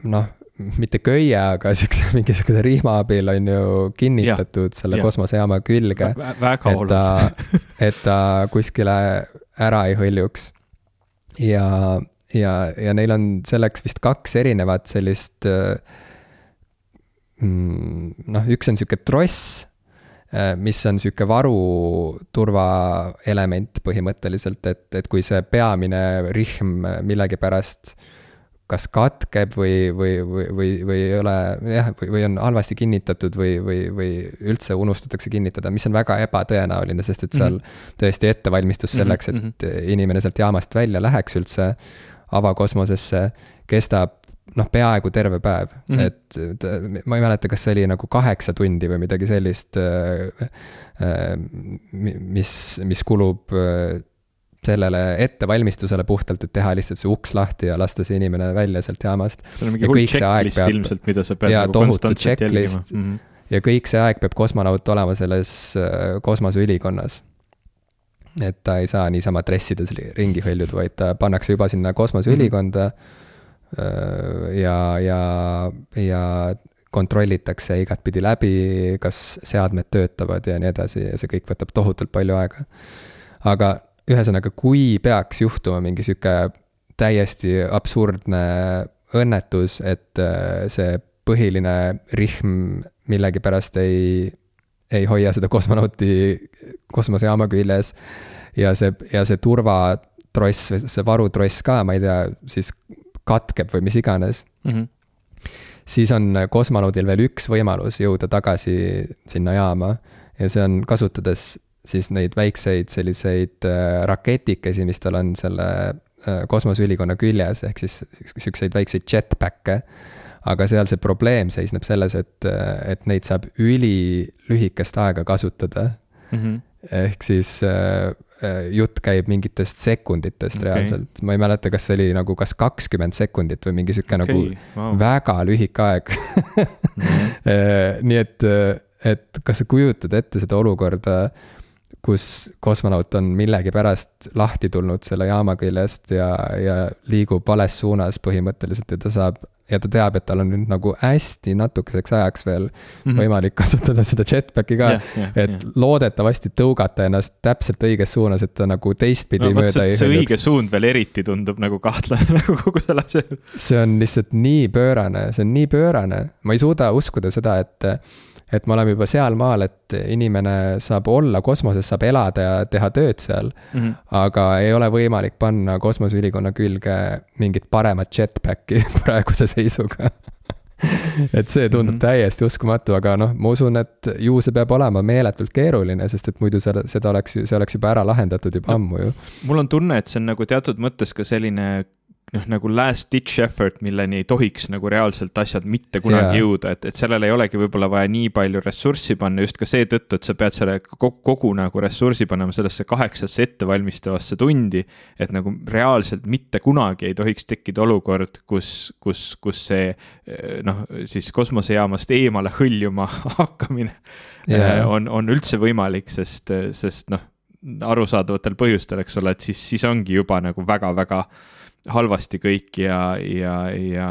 noh, mitte köie, aga siukse mingisuguse rihma abil on ju kinnitatud ja, selle ja. kosmosejaama külge. väga oluline. et ta kuskile ära ei hõljuks. ja, ja, ja neil on selleks vist kaks erinevat sellist äh, noh, üks on sihuke tross, äh, mis on sihuke varuturvaelement põhimõtteliselt, et, et kui see peamine rihm millegipärast kas katkeb või, või, või, või, või ei ole jah, või, või on halvasti kinnitatud või, või, või üldse unustatakse kinnitada, mis on väga ebatõenäoline, sest et seal mm -hmm. tõesti ettevalmistus selleks, et mm -hmm. inimene sealt jaamast välja läheks üldse avakosmosesse, kestab noh, peaaegu terve päev mm, -hmm. et ma ei mäleta, kas see oli nagu kaheksa tundi või midagi sellist, äh, äh, mis, mis kulub äh, sellele ettevalmistusele puhtalt, et teha lihtsalt see uks lahti ja lasta see inimene välja sealt jaamast. see on mingi hull checklist peab, ilmselt, mida sa pead nagu konstantselt jälgima mm. -hmm. ja kõik see aeg peab kosmonaut olema selles kosmoseülikonnas. et ta ei saa niisama dressides ringi hõljuda, vaid ta pannakse juba sinna kosmoseülikonda mm. -hmm ja, ja, ja kontrollitakse igatpidi läbi, kas seadmed töötavad ja nii edasi ja see kõik võtab tohutult palju aega. aga ühesõnaga, kui peaks juhtuma mingi sihuke täiesti absurdne õnnetus, et see põhiline rihm millegipärast ei, ei hoia seda kosmonauti kosmosejaama küljes ja see, ja see turvatross, see varutross ka, ma ei tea, siis katkeb või mis iganes mm. -hmm. siis on kosmonaudil veel üks võimalus jõuda tagasi sinna jaama ja see on kasutades siis neid väikseid selliseid äh, raketikesi, mis tal on selle äh, kosmoseülikonna küljes, ehk siis siukseid väikseid jetpack'e. aga seal see probleem seisneb selles, et, äh, et neid saab ülilühikest aega kasutada mm. -hmm. ehk siis jutt käib mingitest sekunditest okay. reaalselt, ma ei mäleta, kas see oli nagu kas kakskümmend sekundit või mingi sihuke okay. nagu wow. väga lühike aeg mm. -hmm. nii et, et kas sa kujutad ette seda olukorda, kus kosmonaut on millegipärast lahti tulnud selle jaama küljest ja, ja liigub vales suunas põhimõtteliselt ja ta saab ja ta teab, et tal on nüüd nagu hästi natukeseks ajaks veel mm -hmm. võimalik kasutada seda jetpack'i ka yeah,. Yeah, et yeah. loodetavasti tõugata ennast täpselt õiges suunas, et ta nagu teistpidi no, mööda ei. see õige suund veel eriti tundub nagu kahtlane nagu kogu selle asja. see on lihtsalt nii pöörane, see on nii pöörane, ma ei suuda uskuda seda, et et me oleme juba sealmaal, et inimene saab olla kosmoses, saab elada ja teha tööd seal mm. -hmm. aga ei ole võimalik panna kosmoseülikonna külge mingit paremat jetpack'i praeguse seisuga et see tundub mm -hmm. täiesti uskumatu, aga noh, ma usun, et ju see peab olema meeletult keeruline, sest et muidu seda, seda oleks, see oleks juba ära lahendatud juba no, ammu ju. mul on tunne, et see on nagu teatud mõttes ka selline noh, nagu last ditch effort, milleni ei tohiks nagu reaalselt asjad mitte kunagi yeah. jõuda, et, et sellele ei olegi võib-olla vaja nii palju ressurssi panna just ka seetõttu, et sa pead selle kogu, kogu nagu ressursi panema sellesse kaheksasse ettevalmistavasse tundi. et nagu reaalselt mitte kunagi ei tohiks tekkida olukord, kus, kus, kus see noh, siis kosmosejaamast eemale hõljuma hakkamine yeah. on, on üldse võimalik, sest, sest noh, arusaadavatel põhjustel, eks ole, et siis, siis ongi juba nagu väga-väga halvasti kõik ja, ja, ja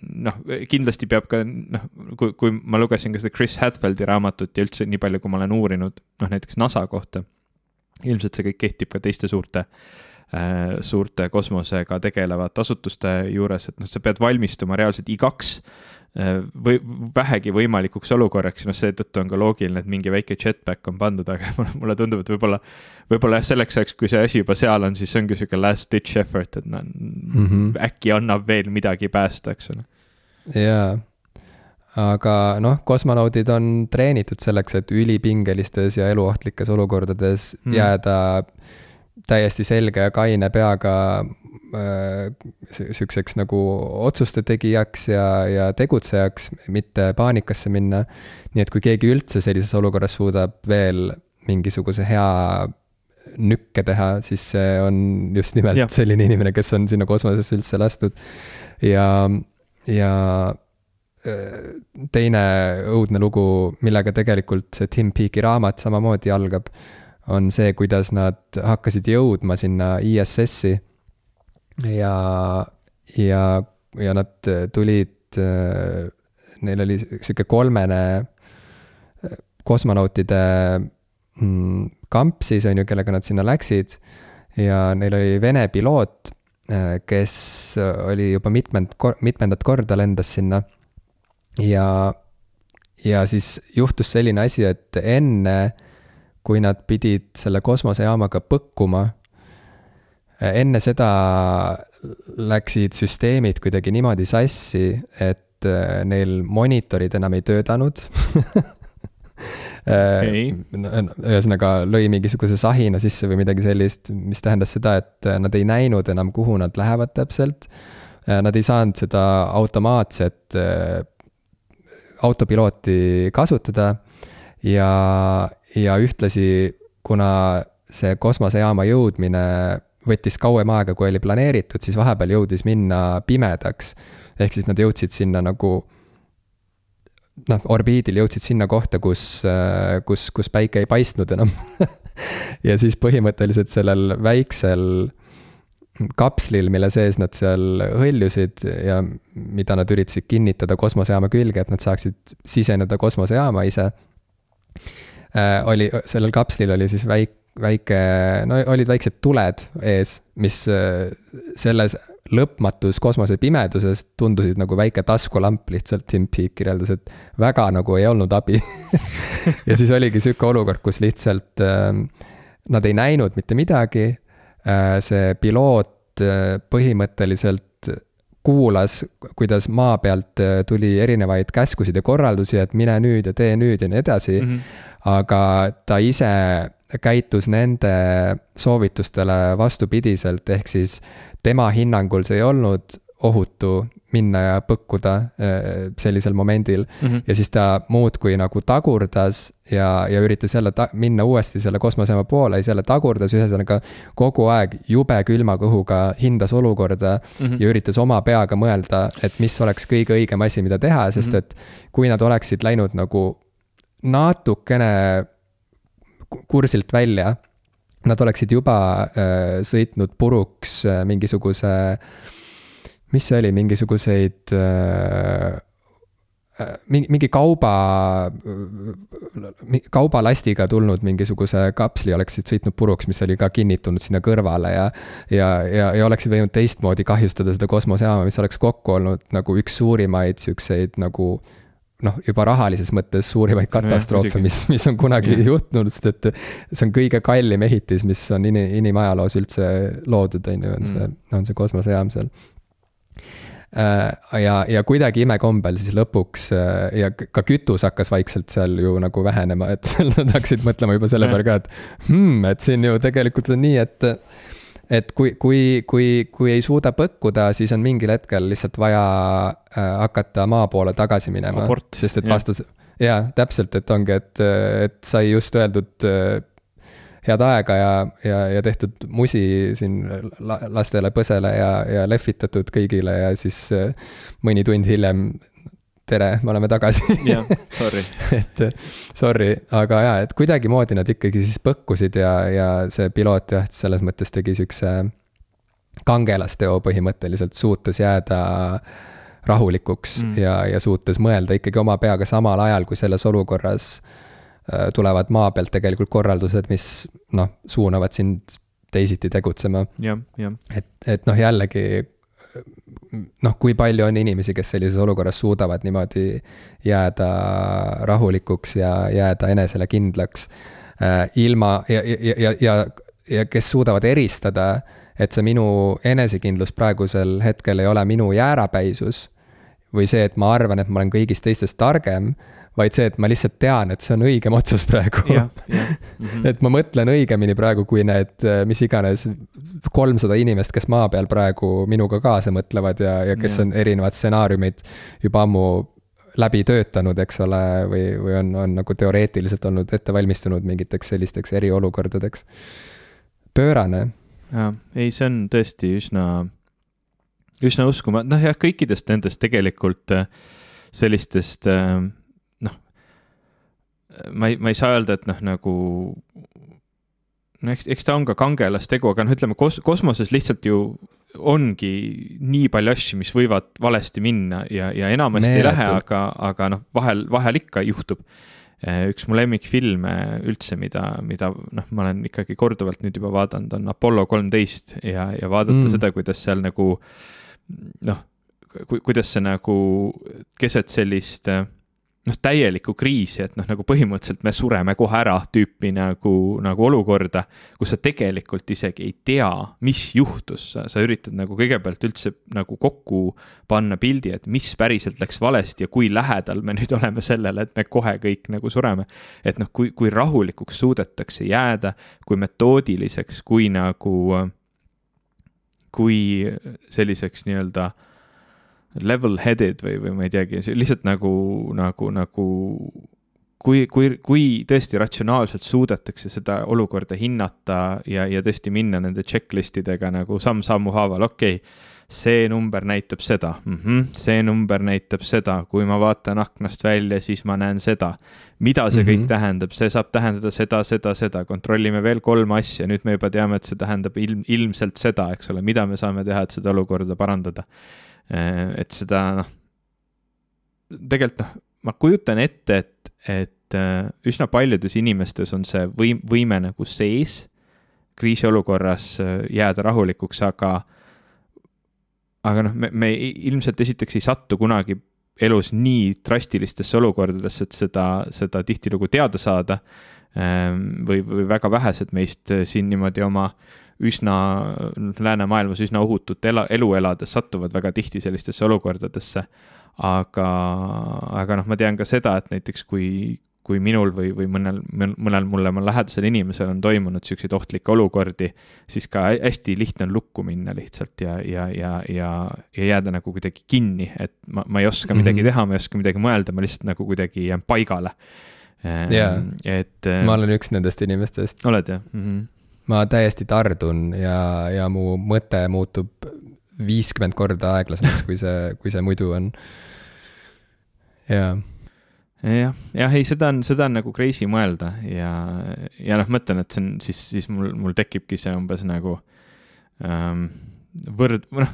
noh, kindlasti peab ka noh, kui, kui ma lugesin ka seda Chris Hadfieldi raamatut ja üldse nii palju, kui ma olen uurinud, noh näiteks NASA kohta, ilmselt see kõik kehtib ka teiste suurte äh,, suurte kosmosega tegelevate asutuste juures, et noh, sa pead valmistuma reaalselt igaks või vähegi võimalikuks olukorraks, noh, seetõttu on ka loogiline, et mingi väike jetpack on pandud, aga mulle tundub, et võib-olla, võib-olla jah, selleks ajaks, kui see asi juba seal on, siis see ongi sihuke last ditch effort, et noh mm -hmm., äkki annab veel midagi päästa, eks ole. jaa, aga noh, kosmonaudid on treenitud selleks, et ülipingelistes ja eluohtlikes olukordades mm. jääda täiesti selge ja kaine peaga äh, sihukeseks nagu otsuste tegijaks ja, ja tegutsejaks, mitte paanikasse minna. nii et kui keegi üldse sellises olukorras suudab veel mingisuguse hea nükke teha, siis see on just nimelt ja. selline inimene, kes on sinna kosmosesse üldse lastud. ja, ja äh, teine õudne lugu, millega tegelikult see Tim Peake'i raamat samamoodi algab on see, kuidas nad hakkasid jõudma sinna ISS-i. Ja, ja, ja nad tulid, neil oli sihuke kolmene kosmonautide mm, kamp siis on ju, kellega nad sinna läksid. ja neil oli Vene piloot, kes oli juba mitmend, mitmendat korda lendas sinna. ja, ja siis juhtus selline asi, et enne kui nad pidid selle kosmosejaamaga põkkuma. Enne seda läksid süsteemid kuidagi niimoodi sassi, et äh, neil monitorid enam ei töötanud okay. ühesõnaga lõi mingisuguse sahina sisse või midagi sellist, mis tähendas seda, et äh, nad ei näinud enam, kuhu nad lähevad täpselt. Äh, nad ei saanud seda automaatset autopilooti kasutada ja, ja ühtlasi, kuna see kosmosejaama jõudmine võttis kauem aega, kui oli planeeritud, siis vahepeal jõudis minna pimedaks. ehk siis nad jõudsid sinna nagu noh, orbiidil jõudsid sinna kohta, kus, kus, kus päike ei paistnud enam ja siis põhimõtteliselt sellel väiksel kapslil, mille sees nad seal hõljusid ja mida nad üritasid kinnitada kosmosejaama külge, et nad saaksid siseneda kosmosejaama ise Äh, oli, sellel kapslil oli siis väik-, väike, no olid väiksed tuled ees, mis äh, selles lõpmatus kosmosepimeduses tundusid nagu väike taskulamp lihtsalt, Tim Peake kirjeldas, et väga nagu ei olnud abi ja siis oligi sihuke olukord, kus lihtsalt äh, nad ei näinud mitte midagi äh,. see piloot äh, põhimõtteliselt kuulas, kuidas maa pealt tuli erinevaid käskusid ja korraldusi, et mine nüüd ja tee nüüd ja nii edasi mm. -hmm aga ta ise käitus nende soovitustele vastupidiselt, ehk siis tema hinnangul see ei olnud ohutu minna ja põkkuda äh, sellisel momendil mm. -hmm. ja siis ta muudkui nagu tagurdas ja, ja üritas jälle ta-, minna uuesti selle kosmosejaama poole, siis jälle tagurdas, ühesõnaga kogu aeg jube külma kõhuga hindas olukorda mm -hmm. ja üritas oma peaga mõelda, et mis oleks kõige õigem asi, mida teha, sest mhm. et kui nad oleksid läinud nagu natukene kursilt välja. Nad oleksid juba äh, sõitnud puruks äh, mingisuguse, mis see oli, mingisuguseid äh, äh mingi, mingi kauba, kaubalastiga tulnud mingisuguse kapsli oleksid sõitnud puruks, mis oli ka kinnitunud sinna kõrvale ja. ja, ja, ja oleksid võinud teistmoodi kahjustada seda kosmosejaama, mis oleks kokku olnud nagu üks suurimaid siukseid nagu noh, juba rahalises mõttes suurimaid katastroofe, mis, mis on kunagi ja. juhtunud, sest et see on kõige kallim ehitis, mis on in-, inimajaloos üldse loodud, on ju, on see mm., on see kosmosejaam seal. Äh, ja, ja kuidagi imekombel siis lõpuks äh, ja ka kütus hakkas vaikselt seal ju nagu vähenema, et nad hakkasid mõtlema juba selle peale ka, et hmm, et siin ju tegelikult on nii, et et kui, kui, kui, kui ei suuda põkkuda, siis on mingil hetkel lihtsalt vaja äh, hakata maa poole tagasi minema. sest et vastas, jaa, täpselt, et ongi, et, et sai just öeldud äh, head aega ja, ja, ja tehtud musi siin lastele põsele ja, ja lehvitatud kõigile ja siis äh, mõni tund hiljem tere, me oleme tagasi. jah, sorry et sorry, aga jaa, et kuidagimoodi nad ikkagi siis põkkusid ja, ja see piloot jah, selles mõttes tegi siukse kangelasteo põhimõtteliselt, suutes jääda rahulikuks mm. ja, ja suutes mõelda ikkagi oma peaga samal ajal, kui selles olukorras äh, tulevad maa pealt tegelikult korraldused, mis noh, suunavad sind teisiti tegutsema. et, et noh, jällegi noh, kui palju on inimesi, kes sellises olukorras suudavad niimoodi jääda rahulikuks ja jääda enesele kindlaks äh, ilma ja, ja, ja, ja, ja kes suudavad eristada, et see minu enesekindlus praegusel hetkel ei ole minu jäärapäisus, või see, et ma arvan, et ma olen kõigist teistest targem, vaid see, et ma lihtsalt tean, et see on õigem otsus praegu. Mm -hmm. et ma mõtlen õigemini praegu, kui need mis iganes kolmsada inimest, kes maa peal praegu minuga kaasa mõtlevad ja, ja kes ja. on erinevad stsenaariumid juba ammu läbi töötanud, eks ole, või, või on, on nagu teoreetiliselt olnud ette valmistunud mingiteks sellisteks eriolukordadeks. pöörane. jaa, ei, see on tõesti üsna, üsna uskumatu, noh jah, kõikidest nendest tegelikult äh, sellistest äh, ma ei, ma ei saa öelda, et noh, nagu no eks, eks ta on ka kangelastegu, aga noh, ütleme kos-, kosmoses lihtsalt ju ongi nii palju asju, mis võivad valesti minna ja, ja enamasti Meeletult. ei lähe, aga, aga noh, vahel, vahel ikka juhtub. Eh, üks mu lemmikfilme üldse, mida, mida noh, ma olen ikkagi korduvalt nüüd juba vaadanud, on Apollo kolmteist ja, ja vaadata mm. seda, kuidas seal nagu noh, kuidas see nagu keset sellist äh, noh, täielikku kriisi, et noh, nagu põhimõtteliselt me sureme kohe ära tüüpi nagu, nagu olukorda, kus sa tegelikult isegi ei tea, mis juhtus, sa, sa üritad nagu kõigepealt üldse nagu kokku panna pildi, et mis päriselt läks valesti ja kui lähedal me nüüd oleme sellele, et me kohe kõik nagu sureme. et noh, kui, kui rahulikuks suudetakse jääda, kui metoodiliseks, kui nagu, kui selliseks nii-öelda äh, level-headed või, või ma ei teagi, lihtsalt nagu, nagu, nagu kui, kui, kui tõesti ratsionaalselt suudetakse seda olukorda hinnata ja, ja tõesti minna nende checklist idega nagu samm-sammu haaval, okei okay,, see number näitab seda mm, -hmm, see number näitab seda, kui ma vaatan aknast välja, siis ma näen seda. mida see mm -hmm. kõik tähendab, see saab tähendada seda, seda, seda, kontrollime veel kolm asja, nüüd me juba teame, et see tähendab ilm, ilmselt seda, eks ole, mida me saame teha, et seda olukorda parandada et seda noh, tegelikult noh, ma kujutan ette, et, et äh, üsna paljudes inimestes on see võim, võime nagu sees kriisiolukorras äh, jääda rahulikuks, aga aga noh, me, me ilmselt esiteks ei satu kunagi elus nii drastilistesse olukordadesse, et seda, seda tihtilugu teada saada. Ähm, või, või väga vähesed meist siin niimoodi oma äh, üsna, läänemaailmas üsna ohutut ela, elu elades satuvad väga tihti sellistesse olukordadesse. aga, aga noh, ma tean ka seda, et näiteks kui, kui minul või, või mõnel, mõnel mulle lähedasel inimesel on toimunud siukseid ohtlikke olukordi, siis ka hästi lihtne on lukku minna lihtsalt ja, ja, ja, ja, ja jääda nagu kuidagi kinni, et ma, ma ei oska midagi mm -hmm. teha, ma ei oska midagi mõelda, ma lihtsalt nagu kuidagi jään paigale. jaa, et. ma olen üks nendest inimestest. oled jah mm? -hmm ma täiesti tardun ja, ja mu mõte muutub viiskümmend korda aeglasemaks, kui see, kui see muidu on. jaa jah, jah, ei, seda on, seda on nagu crazy mõelda ja, ja noh, mõtlen, et see on siis, siis mul, mul tekibki see umbes nagu ähm, võrd-, noh,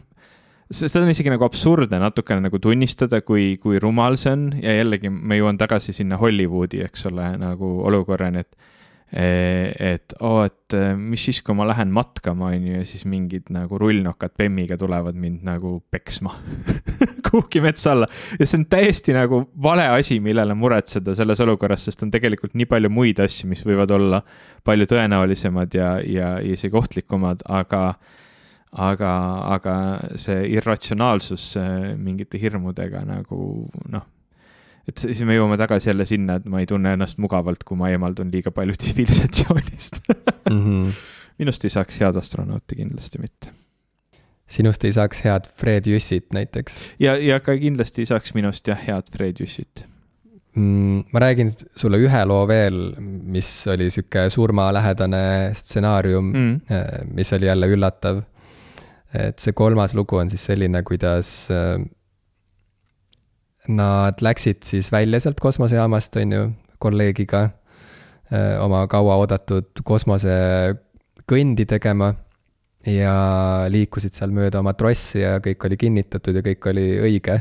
seda on isegi nagu absurdne natukene nagu tunnistada, kui, kui rumal see on ja jällegi ma jõuan tagasi sinna Hollywoodi, eks ole, nagu olukorrani, et et oo et eh, mis siis, kui ma lähen matkama, on ju, ja siis mingid nagu rullnokad bemmiga tulevad mind nagu peksma kuhugi metsa alla. ja see on täiesti nagu vale asi, millele muretseda selles olukorras, sest on tegelikult nii palju muid asju, mis võivad olla palju tõenäolisemad ja, ja isegi ohtlikumad, aga aga, aga see irratsionaalsus mingite hirmudega nagu noh, et siis me jõuame tagasi jälle sinna, et ma ei tunne ennast mugavalt, kui ma eemaldun liiga palju tsivilisatsioonist mm. -hmm. minust ei saaks head astronauti kindlasti mitte. sinust ei saaks head Fred Jüssit näiteks? ja, ja ka kindlasti ei saaks minust jah, head Fred Jüssit mm,. ma räägin sulle ühe loo veel, mis oli sihuke surmalähedane stsenaarium mm., mis oli jälle üllatav. et see kolmas lugu on siis selline, kuidas äh, Nad läksid siis välja sealt kosmosejaamast, on ju, kolleegiga oma kauaoodatud kosmosekõndi tegema ja liikusid seal mööda oma trossi ja kõik oli kinnitatud ja kõik oli õige.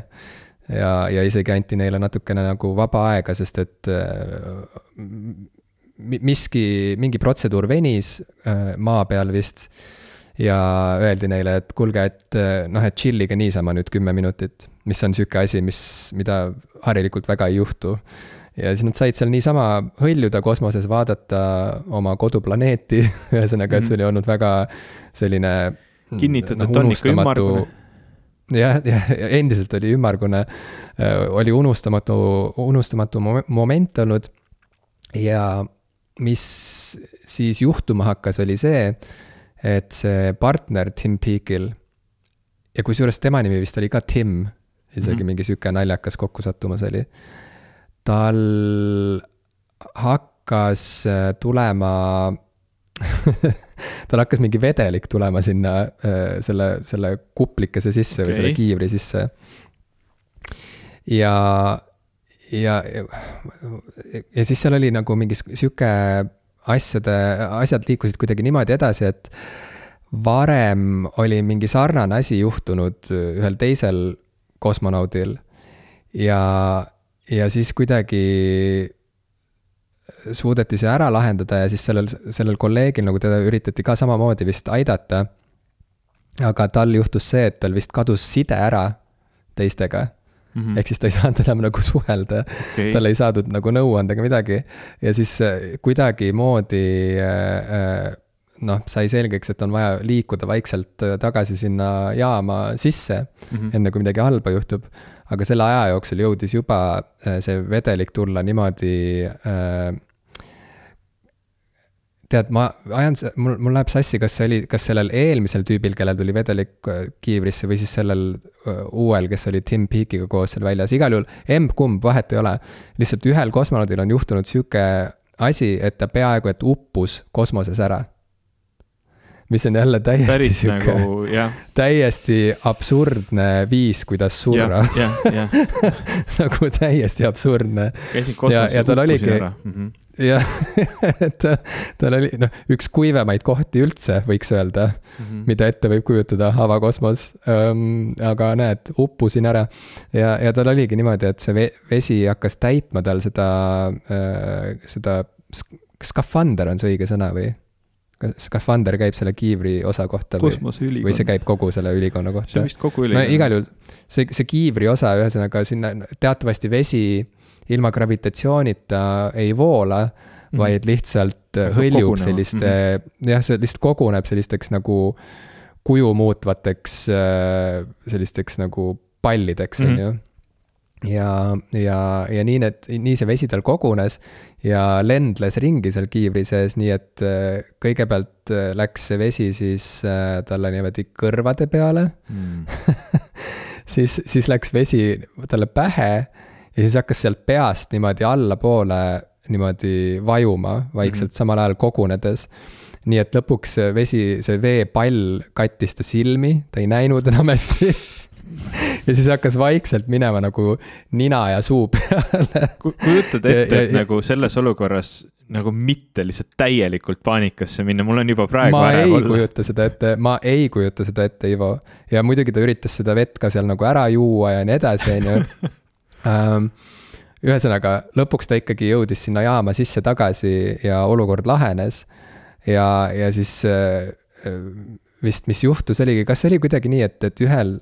ja, ja isegi anti neile natukene nagu vaba aega, sest et miski, mingi protseduur venis maa peal vist ja öeldi neile, et kuulge, et noh, et chill'ige niisama nüüd kümme minutit, mis on sihuke asi, mis, mida harilikult väga ei juhtu. ja siis nad said seal niisama hõljuda kosmoses, vaadata oma koduplaneeti, ühesõnaga, et see oli olnud väga selline. kinnitatud, et on ikka ümmargune jah, jah, endiselt oli ümmargune, oli unustamatu, unustamatu moment olnud. ja mis siis juhtuma hakkas, oli see, et see partner Tim Peakil ja kusjuures tema nimi vist oli ka Tim, isegi mm -hmm. mingi sihuke naljakas kokkusattumus oli. tal hakkas äh, tulema tal hakkas mingi vedelik tulema sinna äh, selle, selle kuplikese sisse okay. või selle kiivri sisse. ja, ja, ja siis seal oli nagu mingi sihuke asjade, asjad liikusid kuidagi niimoodi edasi, et varem oli mingi sarnane asi juhtunud ühel teisel kosmonaudil ja, ja siis kuidagi suudeti see ära lahendada ja siis sellel, sellel kolleegil nagu teda üritati ka samamoodi vist aidata. aga tal juhtus see, et tal vist kadus side ära teistega mm. -hmm. ehk siis ta ei saanud enam nagu suhelda okay., tal ei saadud nagu nõu anda ega midagi. ja siis äh, kuidagimoodi äh, äh, noh, sai selgeks, et on vaja liikuda vaikselt tagasi sinna jaama sisse mm, -hmm. enne kui midagi halba juhtub aga selle aja jooksul jõudis juba see vedelik tulla niimoodi äh, tead, ma ajan, mul, mul läheb sassi, kas see oli, kas sellel eelmisel tüübil, kellel tuli vedelik äh, kiivrisse või siis sellel äh, uuel, kes oli Tim Peakiga koos seal väljas, igal juhul emb-kumb, vahet ei ole. lihtsalt ühel kosmonaudil on juhtunud sihuke asi, et ta peaaegu et uppus kosmoses ära mis on jälle täiesti sihuke nagu,, täiesti absurdne viis, kuidas surra. nagu täiesti absurdne. ja, ja tal oligi, -hmm jah, et tal oli noh, üks kuivemaid kohti üldse, võiks öelda mm, -hmm. mida ette võib kujutada avakosmos ähm,. aga näed, uppusin ära ja, ja tal oligi niimoodi, et see vesi hakkas täitma tal seda äh,, seda skafander on see õige sõna või? Kas skafander käib selle kiivri osa kohta või, või see käib kogu selle ülikonna kohta? see on vist kogu ülikonna no,. igal juhul see, see kiivri osa, ühesõnaga sinna teatavasti vesi ilma gravitatsioonita ei voola mm, -hmm. vaid lihtsalt Aga hõljub kogunema. selliste mm, -hmm. jah, see lihtsalt koguneb sellisteks nagu kuju muutvateks äh, sellisteks nagu pallideks, on mhm. ju ja, ja, ja nii need, nii see vesi tal kogunes ja lendles ringi seal kiivri sees, nii et äh, kõigepealt äh, läks see vesi siis talle niimoodi kõrvade peale mm. siis, siis läks vesi talle pähe ja siis hakkas sealt peast niimoodi allapoole niimoodi vajuma vaikselt mm, -hmm. samal ajal kogunedes. nii et lõpuks vesi, see veepall kattis ta silmi, ta ei näinud enam hästi ja siis hakkas vaikselt minema nagu nina ja suu peale kujutad ette, et nagu selles olukorras nagu mitte lihtsalt täielikult paanikasse minna, mul on juba praegu ma ei olla. kujuta seda ette, ma ei kujuta seda ette, Ivo. ja muidugi ta üritas seda vett ka seal nagu ära juua ja nii edasi, on ju Ähm, ühesõnaga, lõpuks ta ikkagi jõudis sinna jaama sisse tagasi ja olukord lahenes. ja, ja siis äh, vist, mis juhtus, oligi, kas see oli kuidagi nii, et, et ühel,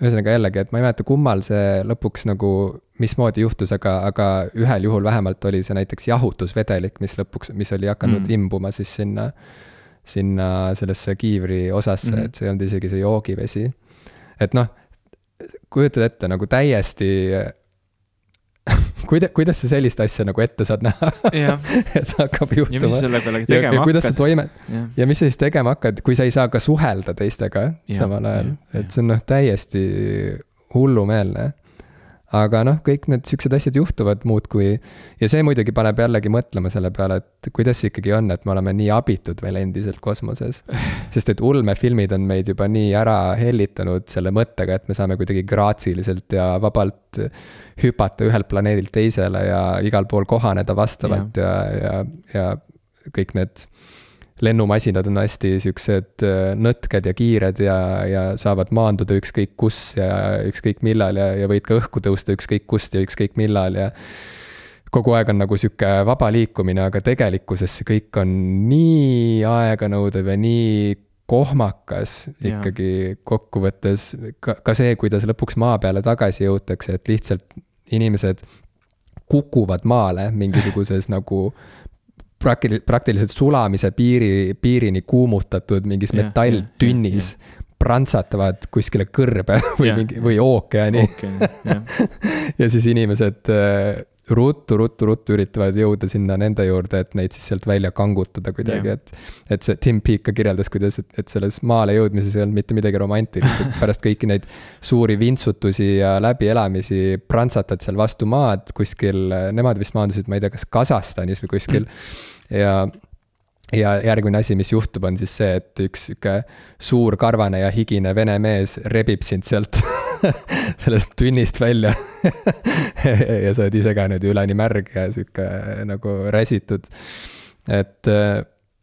ühesõnaga jällegi, et ma ei mäleta, kummal see lõpuks nagu, mismoodi juhtus, aga, aga ühel juhul vähemalt oli see näiteks jahutusvedelik, mis lõpuks, mis oli hakanud mm. imbuma siis sinna, sinna sellesse kiivri osasse mm, -hmm. et see ei olnud isegi see joogivesi. et noh kujutad ette nagu täiesti kuida-, kuidas sa sellist asja nagu ette saad näha et hakkab juhtuma. ja hakkad. kuidas sa toime- ja. ja mis sa siis tegema hakkad, kui sa ei saa ka suhelda teistega ja, samal ajal, et see on noh, täiesti hullumeelne aga noh, kõik need siuksed asjad juhtuvad muudkui. ja see muidugi paneb jällegi mõtlema selle peale, et kuidas see ikkagi on, et me oleme nii abitud veel endiselt kosmoses. sest et ulmefilmid on meid juba nii ära hellitanud selle mõttega, et me saame kuidagi graatsiliselt ja vabalt hüpata ühelt planeedilt teisele ja igal pool kohaneda vastavalt ja, ja, ja, ja kõik need lennumasinad on hästi siuksed äh, nõtked ja kiired ja, ja saavad maanduda ükskõik kus ja ükskõik millal ja, ja võid ka õhku tõusta ükskõik kust ja ükskõik millal ja kogu aeg on nagu sihuke vaba liikumine, aga tegelikkuses see kõik on nii aeganõudev ja nii kohmakas ikkagi kokkuvõttes. ka, ka see, kuidas lõpuks maa peale tagasi jõutakse, et lihtsalt inimesed kukuvad maale mingisuguses nagu praktiliselt, praktiliselt sulamise piiri, piirini kuumutatud mingis metalltünnis. prantsatavad kuskile kõrbe või mingi, või ookeani jah. ja siis inimesed äh, ruttu, ruttu, ruttu üritavad jõuda sinna nende juurde, et neid siis sealt välja kangutada kuidagi, et et see Tim Peake ka kirjeldas, kuidas, et, et selles maale jõudmises ei olnud mitte midagi romantilist, et pärast kõiki neid suuri vintsutusi ja läbielamisi prantsatad seal vastu maad kuskil, nemad vist maandusid, ma ei tea, kas Kasahstanis või kuskil ja ja järgmine asi, mis juhtub, on siis see, et üks sihuke suur karvane ja higine vene mees rebib sind sealt sellest tünnist välja ja sa oled ise ka nüüd üleni märg ja sihuke nagu räsitud. et,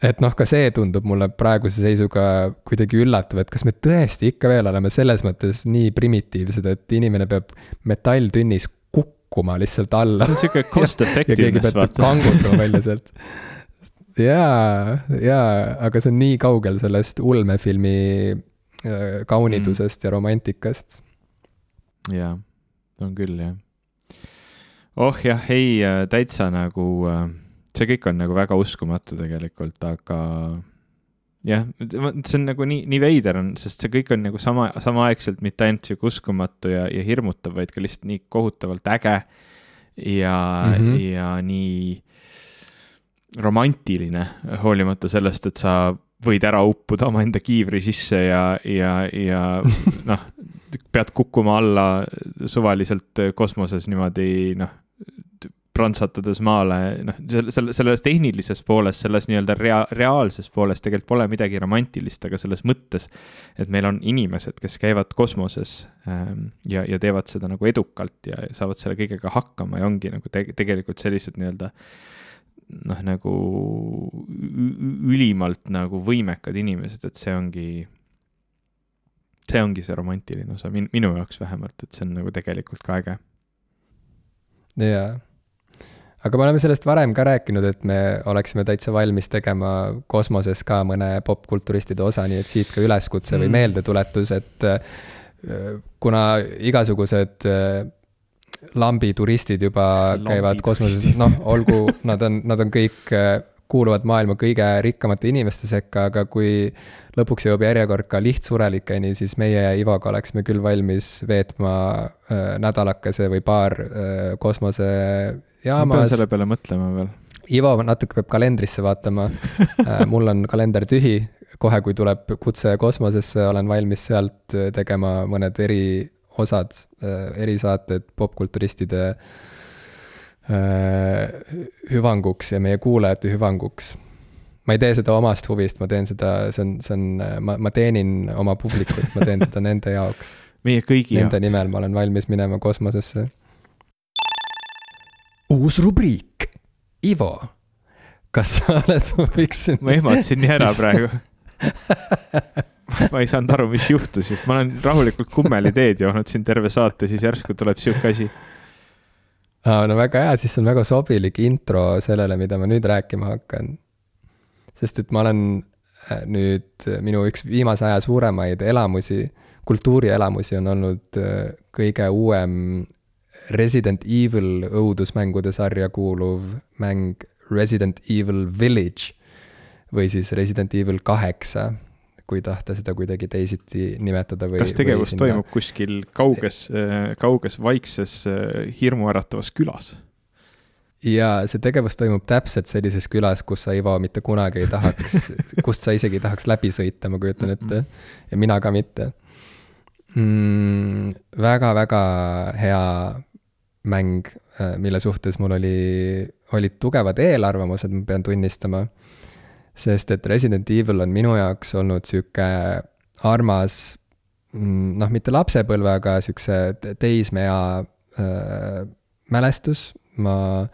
et noh, ka see tundub mulle praeguse seisuga kuidagi üllatav, et kas me tõesti ikka veel oleme selles mõttes nii primitiivsed, et inimene peab metalltünnis kukkuma lihtsalt alla see on siuke cost effectiveness, vaata. kangutama välja sealt. jaa, jaa, aga see on nii kaugel sellest ulmefilmi äh, kaunidusest mm. ja romantikast. jaa, on küll jah. oh jah, ei äh, täitsa nagu äh, see kõik on nagu väga uskumatu tegelikult, aga jah, see on nagu nii, nii veider on, sest see kõik on nagu sama, samaaegselt mitte ainult sihuke uskumatu ja, ja hirmutav, vaid ka lihtsalt nii kohutavalt äge ja mm. -hmm. ja nii romantiline, hoolimata sellest, et sa võid ära uppuda omaenda kiivri sisse ja, ja, ja noh, pead kukkuma alla suvaliselt kosmoses niimoodi noh, prantsatades maale, noh, selle, selle, selles tehnilises pooles, selles nii-öelda rea-, reaalses pooles tegelikult pole midagi romantilist, aga selles mõttes, et meil on inimesed, kes käivad kosmoses ähm, ja, ja teevad seda nagu edukalt ja saavad selle kõigega hakkama ja ongi nagu te tegelikult sellised nii-öelda noh, nagu ülimalt nagu võimekad inimesed, et see ongi, see ongi see romantiline osa min,, minu jaoks vähemalt, et see on nagu tegelikult ka äge. jaa. aga me oleme sellest varem ka rääkinud, et me oleksime täitsa valmis tegema kosmoses ka mõne popkulturistide osa, nii et siit ka üleskutse või Mm. meeldetuletus, et äh, kuna igasugused äh, lambituristid juba käivad kosmoses, noh, olgu, nad on, nad on kõik, kuuluvad maailma kõige rikkamate inimeste sekka, aga kui lõpuks jõuab järjekord ka lihtsurelikeni, siis meie Ivoga oleksime küll valmis veetma äh, nädalakese või paar äh, ma pean kosmosejaamas. selle peale mõtlema veel. Ivo natuke peab kalendrisse vaatama. mul on kalender tühi, kohe kui tuleb kutse kosmosesse, olen valmis sealt äh, tegema mõned eriosad, erisaated popkulturistide äh, hüvanguks ja meie kuulajate hüvanguks. ma ei tee seda omast huvist, ma teen seda, see on, see on, ma, ma teenin oma publikut, ma teen seda nende jaoks. meie kõigi Nende jaoks. nimel ma olen valmis minema kosmosesse. uus rubriik, Ivo, kas sa oled, võiks. ma ehmatasin nii ära praegu. ma ei saanud aru, mis juhtus, sest ma olen rahulikult kummeli-teed joonud siin terve saate, siis järsku tuleb sihuke asi. no väga hea, siis see on väga sobilik intro sellele, mida ma nüüd rääkima hakkan. sest et ma olen äh, nüüd, minu üks viimase aja suuremaid elamusi, kultuurielamusi on olnud äh, kõige uuem Resident Evil õudusmängude sarja kuuluv mäng Resident Evil Village või siis Resident Evil kaheksa, kui tahta seda kuidagi teisiti nimetada või. kas tegevus toimub kuskil kauges, kauges vaikses äh, hirmuäratavas külas? ja see tegevus toimub täpselt sellises külas, kus sa, Ivo, mitte kunagi ei tahaks, kust sa isegi ei tahaks läbi sõita, ma kujutan ette. ja mina ka mitte mm,. väga-väga hea mäng, mille suhtes mul oli, olid tugevad eelarvamused, ma pean tunnistama. Sest et Resident Evil on minu jaoks olnud sihuke armas, noh, mitte lapsepõlve, aga siukse teismea äh, mälestus. Ma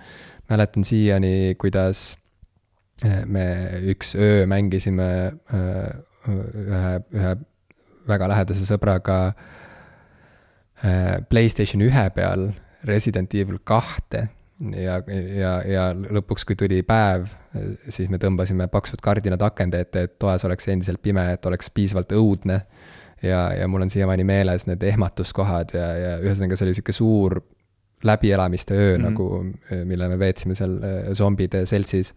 mäletan siiani, kuidas äh, me üks öö mängisime äh, ühe, ühe väga lähedase sõbraga äh, Playstation ühe peal Resident Evil kahte. Ja, ja, ja lõpuks, kui tuli päev, siis me tõmbasime paksud kardinad akende ette, et toas oleks endiselt pime, et oleks piisavalt õudne. ja, ja mul on siiamaani meeles need ehmatuskohad ja, ja ühesõnaga see oli sihuke suur läbielamiste öö mm. -hmm. nagu, mille me veetsime seal äh, zombide seltsis.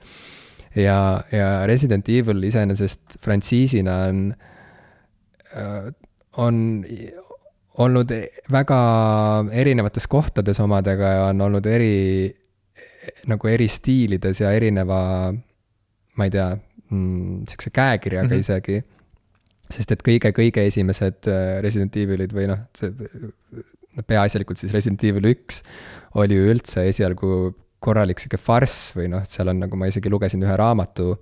ja, ja Resident Evil iseenesest frantsiisina on on olnud väga erinevates kohtades omadega ja on olnud eri, nagu eri stiilides ja erineva, ma ei tea mm,, sihukese käekirjaga mm -hmm. isegi. sest et kõige-kõige esimesed äh, Resident Evilid või noh, see, peaasjalikult siis Resident Evil üks oli ju üldse esialgu korralik sihuke farss või noh, seal on nagu ma isegi lugesin ühe raamatu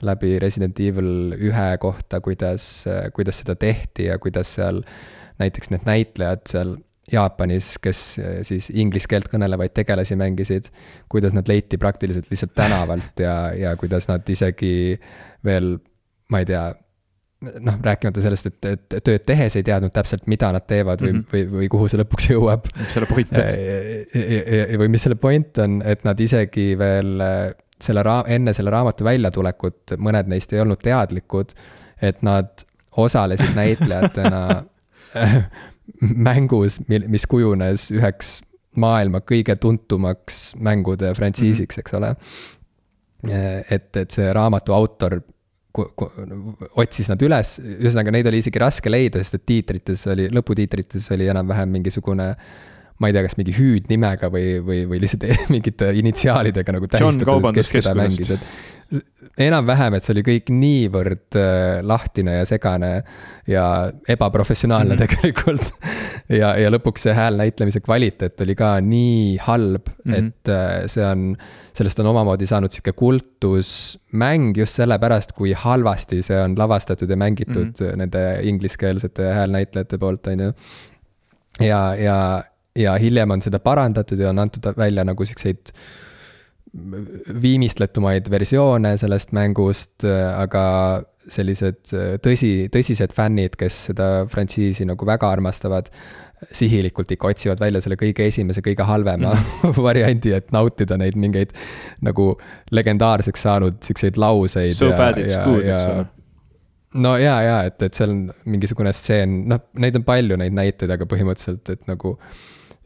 läbi Resident Evil ühe kohta, kuidas, kuidas seda tehti ja kuidas seal äh, näiteks need näitlejad seal Jaapanis, kes eh, siis inglise keelt kõnelevaid tegelasi mängisid, kuidas nad leiti praktiliselt lihtsalt tänavalt ja, ja kuidas nad isegi veel, ma ei tea, noh, rääkimata sellest, et, et tööd tehes ei teadnud täpselt, mida nad teevad või mm, -hmm. või, või kuhu see lõpuks jõuab. mis selle point on? või mis selle point on, et nad isegi veel eh, selle raa-, enne selle raamatu väljatulekut, mõned neist ei olnud teadlikud, et nad osalesid näitlejatena mängus, mis kujunes üheks maailma kõige tuntumaks mängude frantsiisiks, eks ole. et, et see raamatu autor otsis nad üles, ühesõnaga neid oli isegi raske leida, sest et tiitrites oli, lõputiitrites oli enam-vähem mingisugune ma ei tea, kas mingi hüüdnimega või, või, või lihtsalt mingite initsiaalidega nagu tähistatud, kes keda mängis, et enam-vähem, et see oli kõik niivõrd äh, lahtine ja segane ja ebaprofessionaalne mm tegelikult. ja, ja lõpuks see hääl näitlemise kvaliteet oli ka nii halb mm, -hmm. et äh, see on, sellest on omamoodi saanud sihuke kultusmäng just sellepärast, kui halvasti see on lavastatud ja mängitud mm -hmm. nende ingliskeelsete häälnäitlejate poolt, on ju. ja, ja, ja hiljem on seda parandatud ja on antud välja nagu siukseid viimistletumaid versioone sellest mängust, aga sellised tõsi, tõsised fännid, kes seda frantsiisi nagu väga armastavad, sihilikult ikka otsivad välja selle kõige esimese, kõige halvema mm. variandi, et nautida neid mingeid nagu legendaarseks saanud siukseid lauseid. So ja, bad it's ja, good, eks ole no ja, ja et, et seal on mingisugune stseen, noh, neid on palju, neid näiteid, aga põhimõtteliselt, et nagu äh,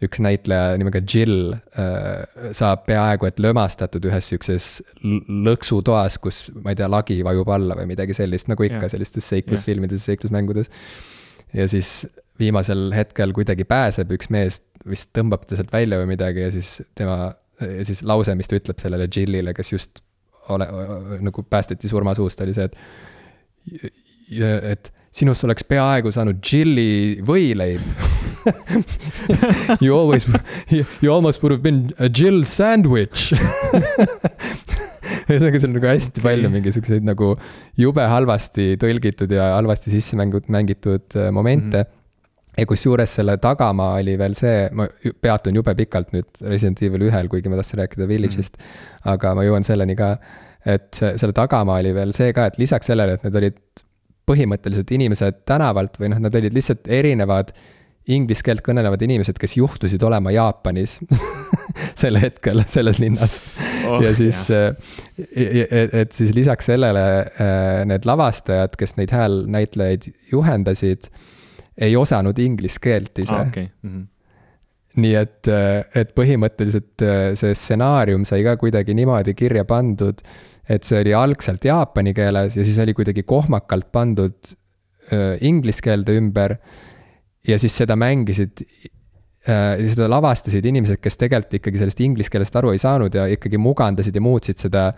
üks näitleja nimega Jill äh, saab peaaegu et lömastatud ühes sihukeses lõksutoas, kus ma ei tea, lagi vajub alla või midagi sellist, nagu ikka yeah. sellistes seiklusfilmides yeah., seiklusmängudes. ja siis viimasel hetkel kuidagi pääseb üks mees, vist tõmbab ta sealt välja või midagi ja siis tema, ja siis lause, mis ta ütleb sellele Jillile, kes just ole, nagu päästeti surmasuust, oli see, et et sinust oleks peaaegu saanud Jilli võileib You always, you almost would have been a Jill sandwich ühesõnaga, seal on nagu hästi okay. palju mingisuguseid nagu jube halvasti tõlgitud ja halvasti sisse mängitud, mängitud äh, momente mm. -hmm. ja kusjuures selle tagamaa oli veel see, ma peatun jube pikalt nüüd Resident Evil ühel, kuigi ma tahtsin rääkida Village'ist mm. -hmm. aga ma jõuan selleni ka, et selle tagamaa oli veel see ka, et lisaks sellele, et need olid põhimõtteliselt inimesed tänavalt või noh, nad olid lihtsalt erinevad inglise keelt kõnelevad inimesed, kes juhtusid olema Jaapanis sel hetkel selles linnas oh,. ja siis, et, et siis lisaks sellele need lavastajad, kes neid häälnäitlejaid juhendasid, ei osanud inglise keelt ise ah,. Okay. Mm -hmm nii et, et põhimõtteliselt see stsenaarium sai ka kuidagi niimoodi kirja pandud, et see oli algselt jaapani keeles ja siis oli kuidagi kohmakalt pandud inglise keelde ümber ja siis seda mängisid äh,, seda lavastasid inimesed, kes tegelikult ikkagi sellest inglise keelest aru ei saanud ja ikkagi mugandasid ja muutsid seda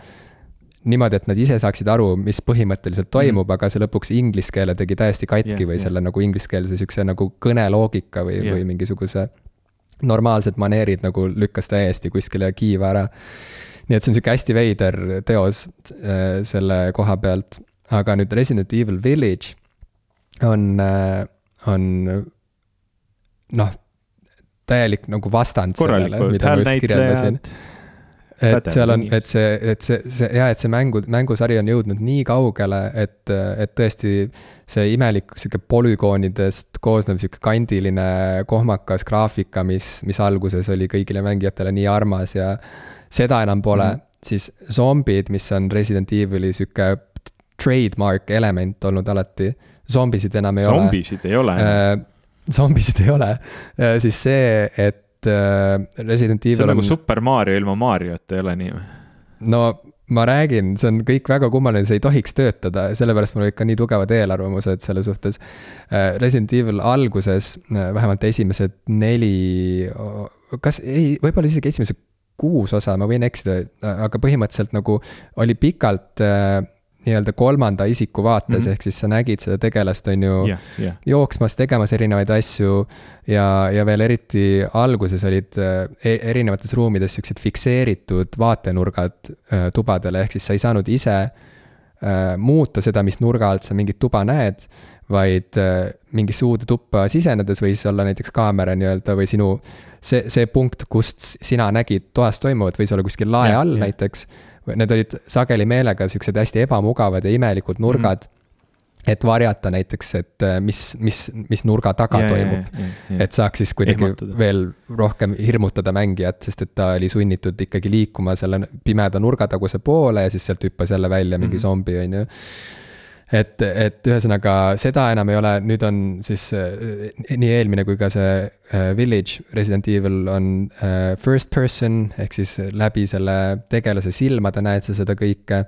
niimoodi, et nad ise saaksid aru, mis põhimõtteliselt toimub mm., aga see lõpuks inglise keele tegi täiesti katki yeah, või yeah. selle nagu ingliskeelse siukse nagu kõneloogika või yeah., või mingisuguse normaalsed maneerid nagu lükkas täiesti kuskile kiiva ära. nii et see on sihuke hästi veider teos äh, selle koha pealt, aga nüüd Resident Evil Village on äh,, on noh, täielik nagu vastand sellele, mida ma just kirjeldasin. et seal on, et see, et see, see ja, et see mängu, mängusari on jõudnud nii kaugele, et, et tõesti see imelik sihuke polügoonidest koosnev sihuke kandiline kohmakas graafika, mis, mis alguses oli kõigile mängijatele nii armas ja seda enam pole mm, -hmm. siis zombid, mis on Resident Evil'i sihuke trademark element olnud alati, zombisid enam ei zombisid ole. zombisid ei ole äh, zombisid ei ole, siis see, et äh, Resident Evil see on nagu Super Mario ilma Mariota, ei ole nii või? no ma räägin, see on kõik väga kummaline, see ei tohiks töötada, sellepärast mul olid ka nii tugevad eelarvamused selle suhtes. Äh, Resident Evil alguses, äh, vähemalt esimesed neli, kas ei, võib-olla isegi esimesed kuus osa, ma võin eksida, aga põhimõtteliselt nagu oli pikalt äh, nii-öelda kolmanda isiku vaates mm, -hmm. ehk siis sa nägid seda tegelast, on ju yeah,, yeah. jooksmas, tegemas erinevaid asju. ja, ja veel eriti alguses olid e erinevates ruumides siuksed fikseeritud vaatenurgad äh, tubadele, ehk siis sa ei saanud ise äh, muuta seda, mis nurga alt sa mingit tuba näed vaid äh, mingisse uude tuppa sisenedes võis olla näiteks kaamera nii-öelda või sinu see, see punkt, kust sina nägid toas toimuvat, võis olla kuskil lae all ja. näiteks need olid sageli meelega siuksed hästi ebamugavad ja imelikud nurgad mm. -hmm. et varjata näiteks, et äh, mis, mis, mis nurga taga ja, toimub. et saaks siis kuidagi Ehmatada. veel rohkem hirmutada mängijat, sest et ta oli sunnitud ikkagi liikuma selle pimeda nurgataguse poole ja siis sealt hüppas jälle välja mingi mm -hmm. zombi, on ju et, et ühesõnaga seda enam ei ole, nüüd on siis äh, nii eelmine kui ka see äh, Village Resident Evil on äh, first person ehk siis läbi selle tegelase silmade näed sa seda kõike.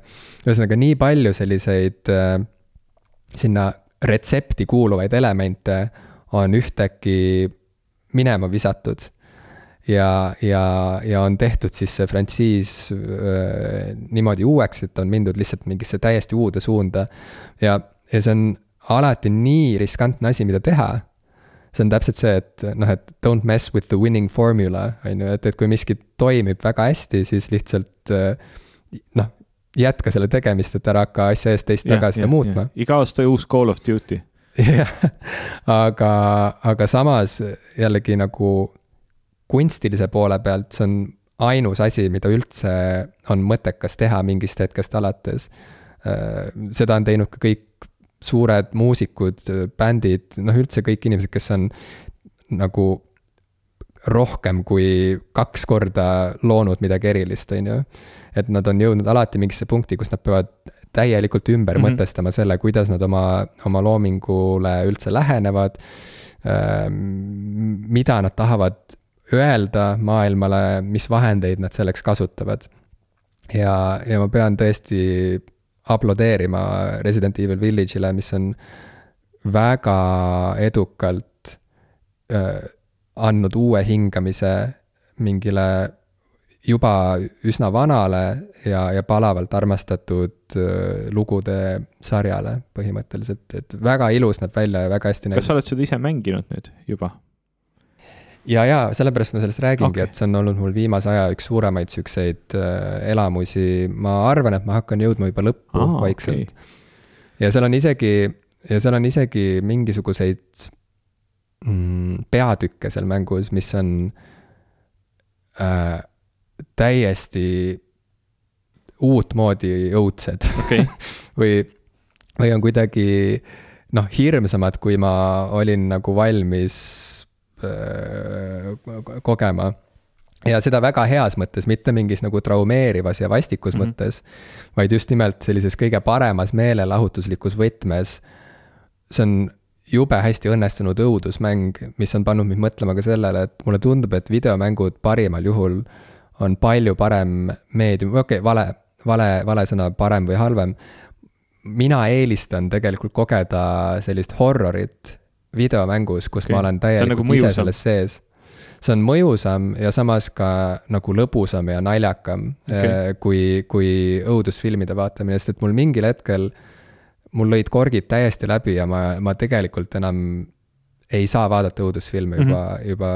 ühesõnaga nii palju selliseid sinna retsepti kuuluvaid elemente on ühtäkki minema visatud ja, ja, ja on tehtud siis see frantsiis äh, niimoodi uueks, et on mindud lihtsalt mingisse täiesti uude suunda. ja, ja see on alati nii riskantne asi, mida teha. see on täpselt see, et noh, et don't mess with the winning formula, on ju, et, et kui miski toimib väga hästi, siis lihtsalt äh, noh, jätka selle tegemist, et ära hakka asja eest teist taga seda muutma. iga aasta uus Call of Duty jah, aga, aga samas jällegi nagu kunstilise poole pealt see on ainus asi, mida üldse on mõttekas teha mingist hetkest alates. Äh, seda on teinud ka kõik suured muusikud, bändid, noh üldse kõik inimesed, kes on nagu rohkem kui kaks korda loonud midagi erilist, on ju. et nad on jõudnud alati mingisse punkti, kus nad peavad täielikult ümber mm -hmm. mõtestama selle, kuidas nad oma, oma loomingule üldse lähenevad. Äh, mida nad tahavad öelda maailmale, mis vahendeid nad selleks kasutavad. ja, ja ma pean tõesti aplodeerima Resident Evil Village'ile, mis on väga edukalt äh, andnud uue hingamise mingile juba üsna vanale ja, ja palavalt armastatud äh, lugude sarjale põhimõtteliselt, et väga ilus näeb välja ja väga hästi näeb. kas sa oled seda ise mänginud nüüd juba? Ja, ja sellepärast ma sellest räägingi okay., et see on olnud mul viimase aja üks suuremaid siukseid äh, elamusi. ma arvan, et ma hakkan jõudma juba lõppu ah, vaikselt okay.. ja seal on isegi, ja seal on isegi mingisuguseid mm, peatükke seal mängus, mis on äh, täiesti uutmoodi õudsed okay. või, või on kuidagi noh, hirmsamad, kui ma olin nagu valmis kogema. ja seda väga heas mõttes, mitte mingis nagu traumeerivas ja vastikus mm -hmm. mõttes, vaid just nimelt sellises kõige paremas meelelahutuslikus võtmes. see on jube hästi õnnestunud õudusmäng, mis on pannud mind mõtlema ka sellele, et mulle tundub, et videomängud parimal juhul on palju parem meedium, okei okay,, vale, vale, vale sõna, parem või halvem. mina eelistan tegelikult kogeda sellist horrorit videomängus, kus okay. ma olen täielikult nagu ise selles sees. see on mõjusam ja samas ka nagu lõbusam ja naljakam okay. Eh, kui, kui õudusfilmide vaatamine, sest et mul mingil hetkel, mul lõid korgid täiesti läbi ja ma, ma tegelikult enam ei saa vaadata õudusfilme juba mm, -hmm. juba,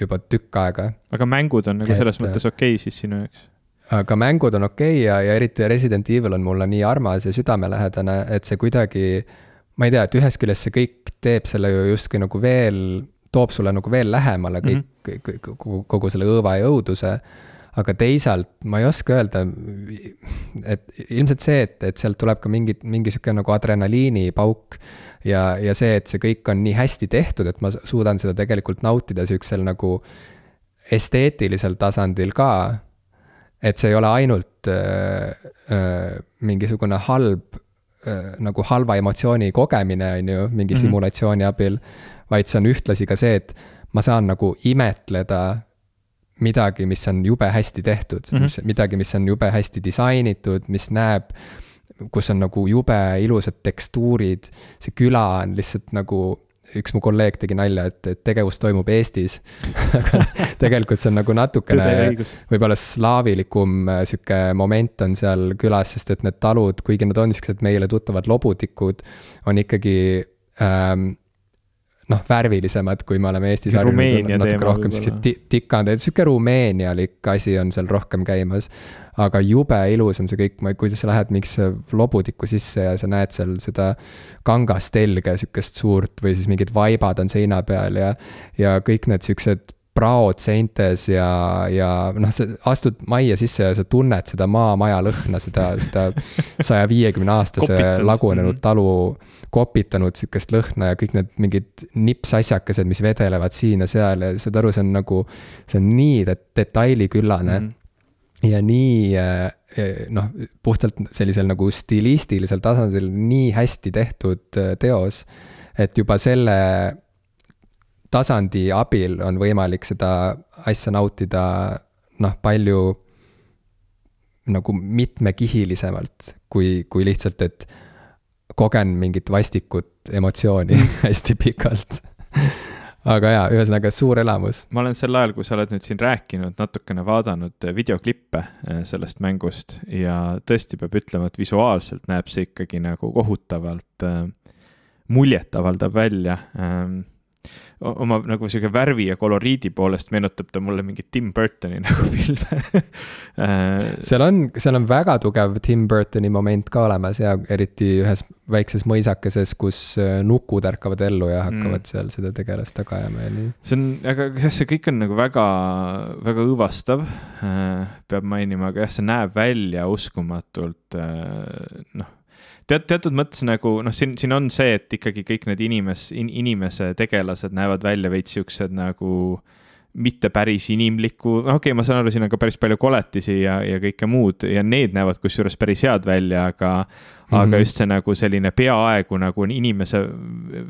juba tükk aega. aga mängud on nagu selles et, mõttes okei okay siis sinu jaoks? aga mängud on okei okay ja, ja eriti Resident Evil on mulle nii armas ja südamelähedane, et see kuidagi ma ei tea, et ühest küljest see kõik teeb selle ju justkui nagu veel, toob sulle nagu veel lähemale kõik mm, -hmm. kõik, kogu, kogu selle õõva ja õuduse. aga teisalt ma ei oska öelda, et ilmselt see, et, et sealt tuleb ka mingi, mingi sihuke nagu adrenaliinipauk. ja, ja see, et see kõik on nii hästi tehtud, et ma suudan seda tegelikult nautida sihukesel nagu esteetilisel tasandil ka. et see ei ole ainult äh, äh, mingisugune halb nagu halva emotsiooni kogemine, on ju, mingi mm -hmm. simulatsiooni abil. vaid see on ühtlasi ka see, et ma saan nagu imetleda midagi, mis on jube hästi tehtud mm, -hmm. midagi, mis on jube hästi disainitud, mis näeb, kus on nagu jube ilusad tekstuurid, see küla on lihtsalt nagu üks mu kolleeg tegi nalja, et, et tegevus toimub Eestis aga tegelikult see on nagu natukene võib-olla slaavilikum äh, sihuke moment on seal külas, sest et need talud, kuigi nad on siuksed meile tuttavad lobutikud, on ikkagi ähm, noh, värvilisemad, kui me oleme Eestis harjunud, natuke rohkem siuksed tikandad, sihuke rumeenialik asi on seal rohkem käimas. Aga jube ilus on see kõik, kui sa lähed mingisse lobutiku sisse ja sa näed seal seda kangast telge, sihukest suurt või siis mingid vaibad on seina peal ja, ja kõik need siuksed praod seintes ja, ja noh, sa astud majja sisse ja sa tunned seda maamaja lõhna, seda, seda saja viiekümne aastase lagunenud mhm. talu kopitanud sihukest lõhna ja kõik need mingid nipsasjakesed, mis vedelevad siin ja seal ja saad aru, see on nagu, see on nii detailiküllane mm. -hmm ja nii eh, noh, puhtalt sellisel nagu stilistilisel tasandil nii hästi tehtud eh, teos, et juba selle tasandi abil on võimalik seda asja nautida noh, palju nagu mitmekihilisemalt, kui, kui lihtsalt, et kogen mingit vastikut emotsiooni hästi pikalt aga jaa, ühesõnaga suur elamus. ma olen sel ajal, kui sa oled nüüd siin rääkinud, natukene vaadanud eh, videoklippe eh, sellest mängust ja tõesti peab ütlema, et visuaalselt näeb see ikkagi nagu kohutavalt äh, muljetavaldav välja ähm, oma nagu sihuke värvi ja koloriidi poolest meenutab ta mulle mingit Tim Burtoni nagu filme äh, seal on, seal on väga tugev Tim Burtoni moment ka olemas ja eriti ühes väikses mõisakeses, kus äh, nukud ärkavad ellu ja hakkavad mm. seal seda tegelast taga ajama ja nii. see on, aga jah, see kõik on nagu väga, väga õõvastav, äh, peab mainima, aga jah, see näeb välja uskumatult noh tead, teatud mõttes nagu noh, siin, siin on see, et ikkagi kõik need inimes in,, inimese tegelased näevad välja veits siuksed nagu mitte päris inimliku, okei okay,, ma saan aru, siin on ka päris palju koletisi ja, ja kõike muud ja need näevad kusjuures päris head välja, aga mm, -hmm. aga just see nagu selline peaaegu nagu inimese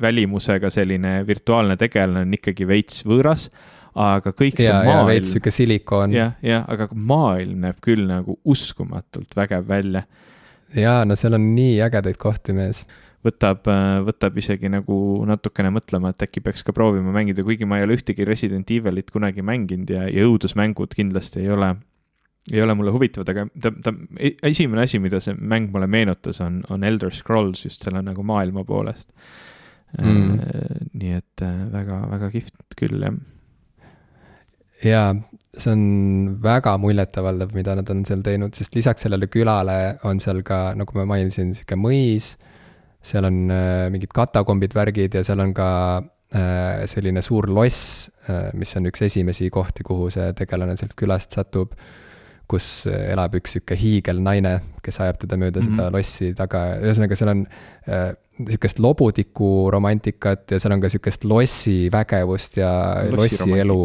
välimusega selline virtuaalne tegelane on ikkagi veits võõras aga kõik see ja, maailm. veits sihuke silikoon. jah, jah, aga maailm näeb küll nagu uskumatult vägev välja jaa, no seal on nii ägedaid kohti, mees. võtab, võtab isegi nagu natukene mõtlema, et äkki peaks ka proovima mängida, kuigi ma ei ole ühtegi Resident Evilit kunagi mänginud ja, ja õudusmängud kindlasti ei ole, ei ole mulle huvitavad, aga ta, ta, e-, esimene asi, mida see mäng mulle meenutas, on, on Elder Scrolls just selle nagu maailma poolest. Mm.. nii et väga, väga kihvt küll, jah jaa, see on väga muljetavaldav, mida nad on seal teinud, sest lisaks sellele külale on seal ka, nagu ma mainisin, sihuke mõis. seal on äh, mingid katakombid, värgid ja seal on ka äh, selline suur loss äh,, mis on üks esimesi kohti, kuhu see tegelane sealt külast satub. kus elab üks sihuke hiigelnaine, kes ajab teda mööda mm -hmm. seda mhm. lossi taga, ühesõnaga seal on äh, sihukest lobutiku romantikat ja seal on ka sihukest lossi vägevust ja lossi, lossi elu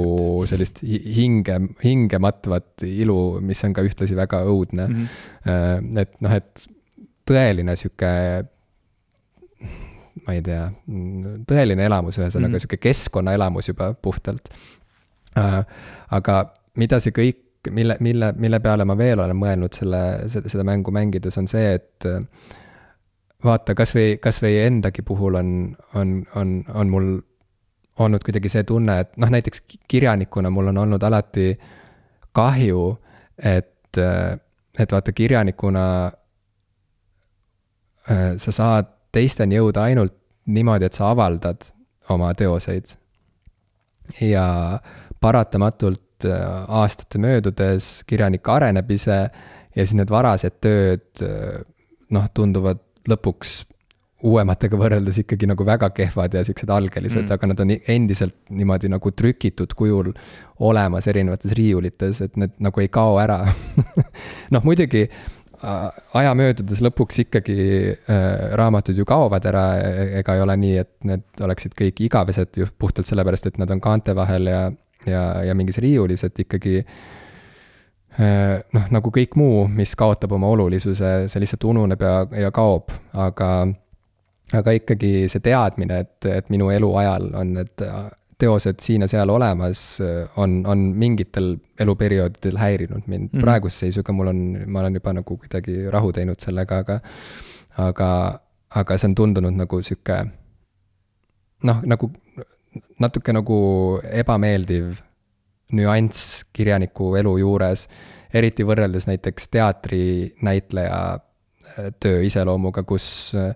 sellist hinge, hingematvat ilu, mis on ka ühtlasi väga õudne mm. -hmm. et noh, et tõeline sihuke, ma ei tea, tõeline elamus, ühesõnaga mm -hmm. sihuke keskkonnaelamus juba puhtalt. Äh, aga mida see kõik, mille, mille, mille peale ma veel olen mõelnud selle, seda, seda mängu mängides, on see, et vaata, kas või, kas või endagi puhul on, on, on, on mul olnud kuidagi see tunne, et noh, näiteks kirjanikuna mul on olnud alati kahju, et, et vaata, kirjanikuna äh, sa saad teisteni jõuda ainult niimoodi, et sa avaldad oma teoseid. ja paratamatult äh, aastate möödudes kirjanik areneb ise ja siis need varased tööd äh, noh, tunduvad lõpuks uuematega võrreldes ikkagi nagu väga kehvad ja siuksed algelised mm., aga nad on endiselt niimoodi nagu trükitud kujul olemas erinevates riiulites, et need nagu ei kao ära noh, muidugi aja möödudes lõpuks ikkagi äh, raamatud ju kaovad ära, e-, ega ei ole nii, et need oleksid kõik igavesed ju puhtalt sellepärast, et nad on kaante vahel ja, ja, ja mingis riiulis, et ikkagi äh, Äh, noh, nagu kõik muu, mis kaotab oma olulisuse, see lihtsalt ununeb ja, ja kaob, aga, aga ikkagi see teadmine, et, et minu eluajal on need teosed siin ja seal olemas on, on mingitel eluperioodidel häirinud mind mm. -hmm. praeguse seisuga mul on, ma olen juba nagu kuidagi rahu teinud sellega, aga, aga, aga see on tundunud nagu sihuke noh, nagu natuke nagu ebameeldiv nüanss kirjaniku elu juures, eriti võrreldes näiteks teatrinäitleja äh, töö iseloomuga, kus äh,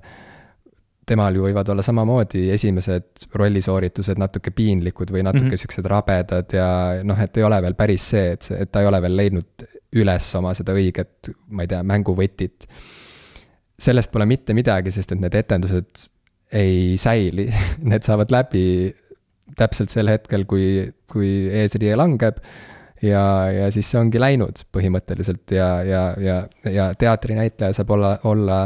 temal ju võivad olla samamoodi esimesed rollisooritused natuke piinlikud või natuke mm -hmm. siuksed rabedad ja noh, et ei ole veel päris see, et et ta ei ole veel leidnud üles oma seda õiget, ma ei tea, mänguvõtit. sellest pole mitte midagi, sest et need etendused ei säili need saavad läbi täpselt sel hetkel, kui, kui eesriie langeb ja, ja siis see ongi läinud põhimõtteliselt ja, ja, ja, ja teatrinäitleja saab olla, olla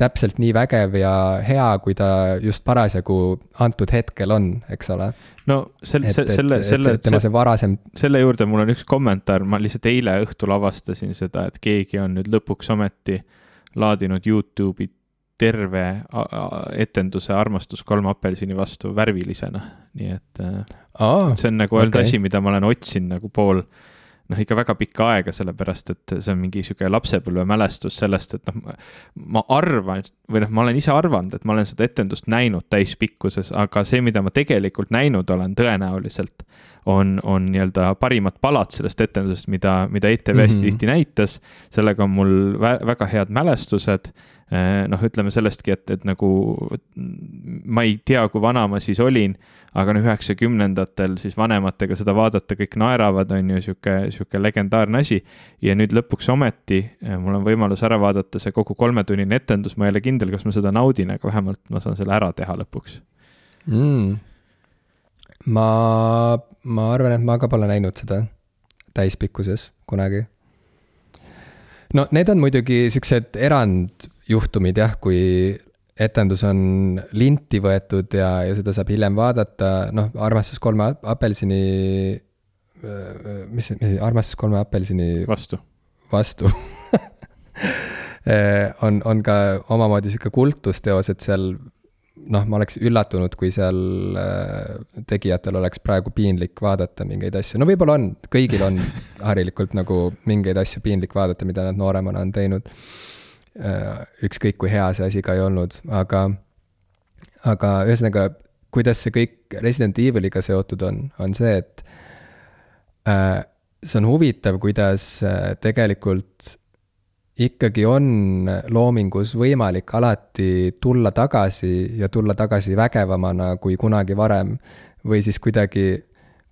täpselt nii vägev ja hea, kui ta just parasjagu antud hetkel on, eks ole. no sel-, selle, selle, tema see varasem. selle juurde mul on üks kommentaar, ma lihtsalt eile õhtul avastasin seda, et keegi on nüüd lõpuks ometi laadinud Youtube'i terve etenduse Armastus kolme apelsini vastu värvilisena, nii et Aa, see on nagu olnud okay. asi, mida ma olen otsinud nagu pool noh, ikka väga pikka aega, sellepärast et see on mingi sihuke lapsepõlvemälestus sellest, et noh, ma arvan või noh, ma olen ise arvanud, et ma olen seda etendust näinud täispikkuses, aga see, mida ma tegelikult näinud olen tõenäoliselt, on, on nii-öelda parimad palad sellest etendusest, mida, mida ETV hästi mm -hmm. tihti näitas. sellega on mul vä väga head mälestused noh, ütleme sellestki, et, et nagu ma ei tea, kui vana ma siis olin, aga noh, üheksakümnendatel siis vanematega seda vaadata, kõik naeravad, on ju, sihuke, sihuke legendaarne asi. ja nüüd lõpuks ometi eh, mul on võimalus ära vaadata see kogu kolmetunnine etendus, ma ei ole kindel, kas ma seda naudin, aga vähemalt ma saan selle ära teha lõpuks mm.. ma, ma arvan, et ma ka pole näinud seda täispikkuses kunagi. no need on muidugi siuksed erandjuhtumid jah, kui etendus on linti võetud ja, ja seda saab hiljem vaadata, noh, Armastus kolme apelsini, mis, mis Armastus kolme apelsini vastu, vastu. On, on ka omamoodi sihuke kultusteos, et seal noh, ma oleks üllatunud, kui seal tegijatel oleks praegu piinlik vaadata mingeid asju, no võib-olla on, kõigil on harilikult nagu mingeid asju piinlik vaadata, mida nad nooremana on teinud ükskõik kui hea see asi ka ei olnud, aga, aga ühesõnaga, kuidas see kõik Resident Eviliga seotud on, on see, et äh, see on huvitav, kuidas äh, tegelikult ikkagi on loomingus võimalik alati tulla tagasi ja tulla tagasi vägevamana kui kunagi varem. või siis kuidagi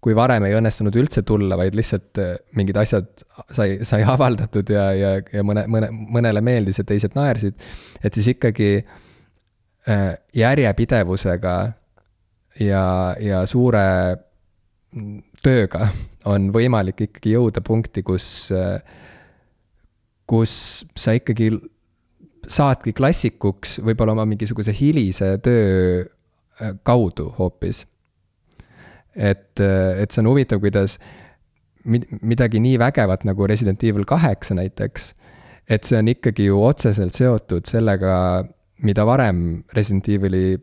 kui varem ei õnnestunud üldse tulla, vaid lihtsalt äh, mingid asjad sai, sai avaldatud ja, ja, ja mõne, mõne, mõnele meeldis ja teised naersid, et siis ikkagi äh, järjepidevusega ja, ja suure tööga on võimalik ikkagi jõuda punkti, kus, äh, kus sa ikkagi saadki klassikuks võib-olla oma mingisuguse hilise töö kaudu hoopis et, et see on huvitav, kuidas midagi nii vägevat nagu Resident Evil kaheksa näiteks, et see on ikkagi ju otseselt seotud sellega, mida varem Resident Evil'i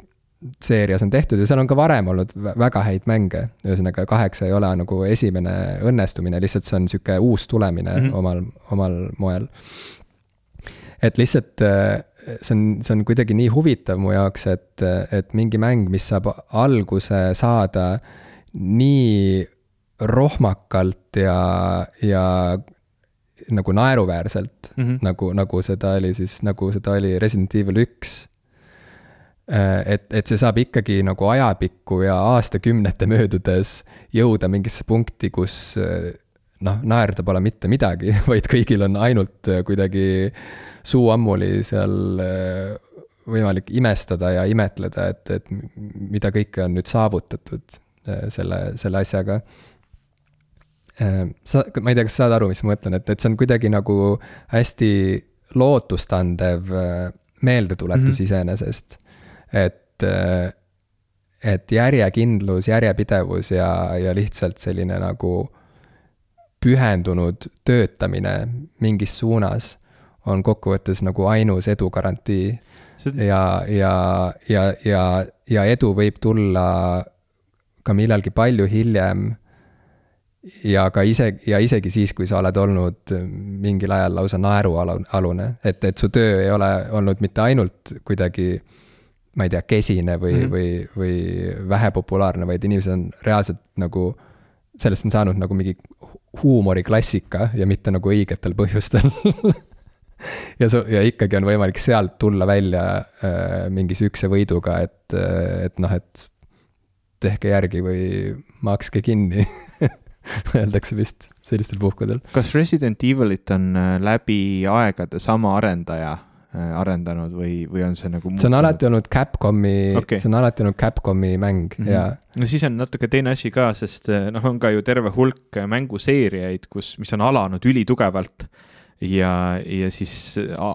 seerias on tehtud ja seal on ka varem olnud väga häid mänge. ühesõnaga, kaheksa ei ole nagu esimene õnnestumine, lihtsalt see on sihuke uus tulemine mm -hmm. omal, omal moel. et lihtsalt see on, see on kuidagi nii huvitav mu jaoks, et, et mingi mäng, mis saab alguse saada äh, nii rohmakalt ja, ja nagu naeruväärselt mm, -hmm. nagu, nagu seda oli siis, nagu seda oli Resident Evil üks. Äh, et, et see saab ikkagi nagu ajapikku ja aastakümnete möödudes jõuda mingisse punkti, kus äh, noh, naerda pole mitte midagi, vaid kõigil on ainult äh, kuidagi suu ammuli seal võimalik imestada ja imetleda, et, et mida kõike on nüüd saavutatud Äh, selle, selle asjaga. Äh, sa, ma ei tea, kas sa saad aru, mis ma mõtlen, et, et see on kuidagi nagu hästi lootustandev äh, meeldetuletus mm -hmm. iseenesest. et, et järjekindlus, järjepidevus ja, ja lihtsalt selline nagu pühendunud töötamine mingis suunas on kokkuvõttes nagu ainus edu garantii. ja, ja, ja, ja, ja edu võib tulla ka millalgi palju hiljem ja ka ise, ja isegi siis, kui sa oled olnud mingil ajal lausa naerualune, et, et su töö ei ole olnud mitte ainult kuidagi ma ei tea, kesine või mm, -hmm. või, või vähepopulaarne, vaid inimesed on reaalselt nagu, sellest on saanud nagu mingi huumoriklassika ja mitte nagu õigetel põhjustel ja su-, ja ikkagi on võimalik sealt tulla välja äh, mingi sihukese võiduga, et, et noh, et tehke järgi või makske kinni öeldakse vist sellistel puhkudel. kas Resident Evilit on äh, läbi aegade sama arendaja äh, arendanud või, või on see nagu see on alati olnud Capcomi okay., see on alati olnud Capcomi mäng mm -hmm. ja. no siis on natuke teine asi ka, sest äh, noh, on ka ju terve hulk mänguseeriaid, kus, mis on alanud ülitugevalt ja, ja siis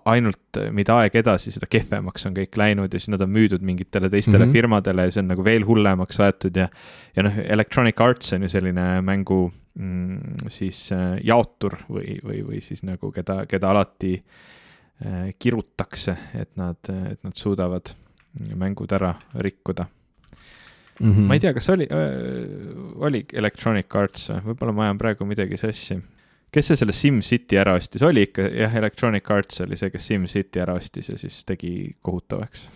ainult, mida aeg edasi, seda kehvemaks on kõik läinud ja siis nad on müüdud mingitele teistele mm -hmm. firmadele ja see on nagu veel hullemaks aetud ja ja noh, Electronic Arts on ju selline mängu mm, siis äh, jaotur või, või, või siis nagu keda, keda alati äh, kirutakse, et nad, et nad suudavad mängud ära rikkuda mm. -hmm. ma ei tea, kas oli äh,, oli Electronic Arts või, võib-olla ma ajan praegu midagi sassi kes see selle SimCity ära ostis, oli ikka jah, Electronic Arts oli see, kes SimCity ära ostis ja siis tegi kohutavaks.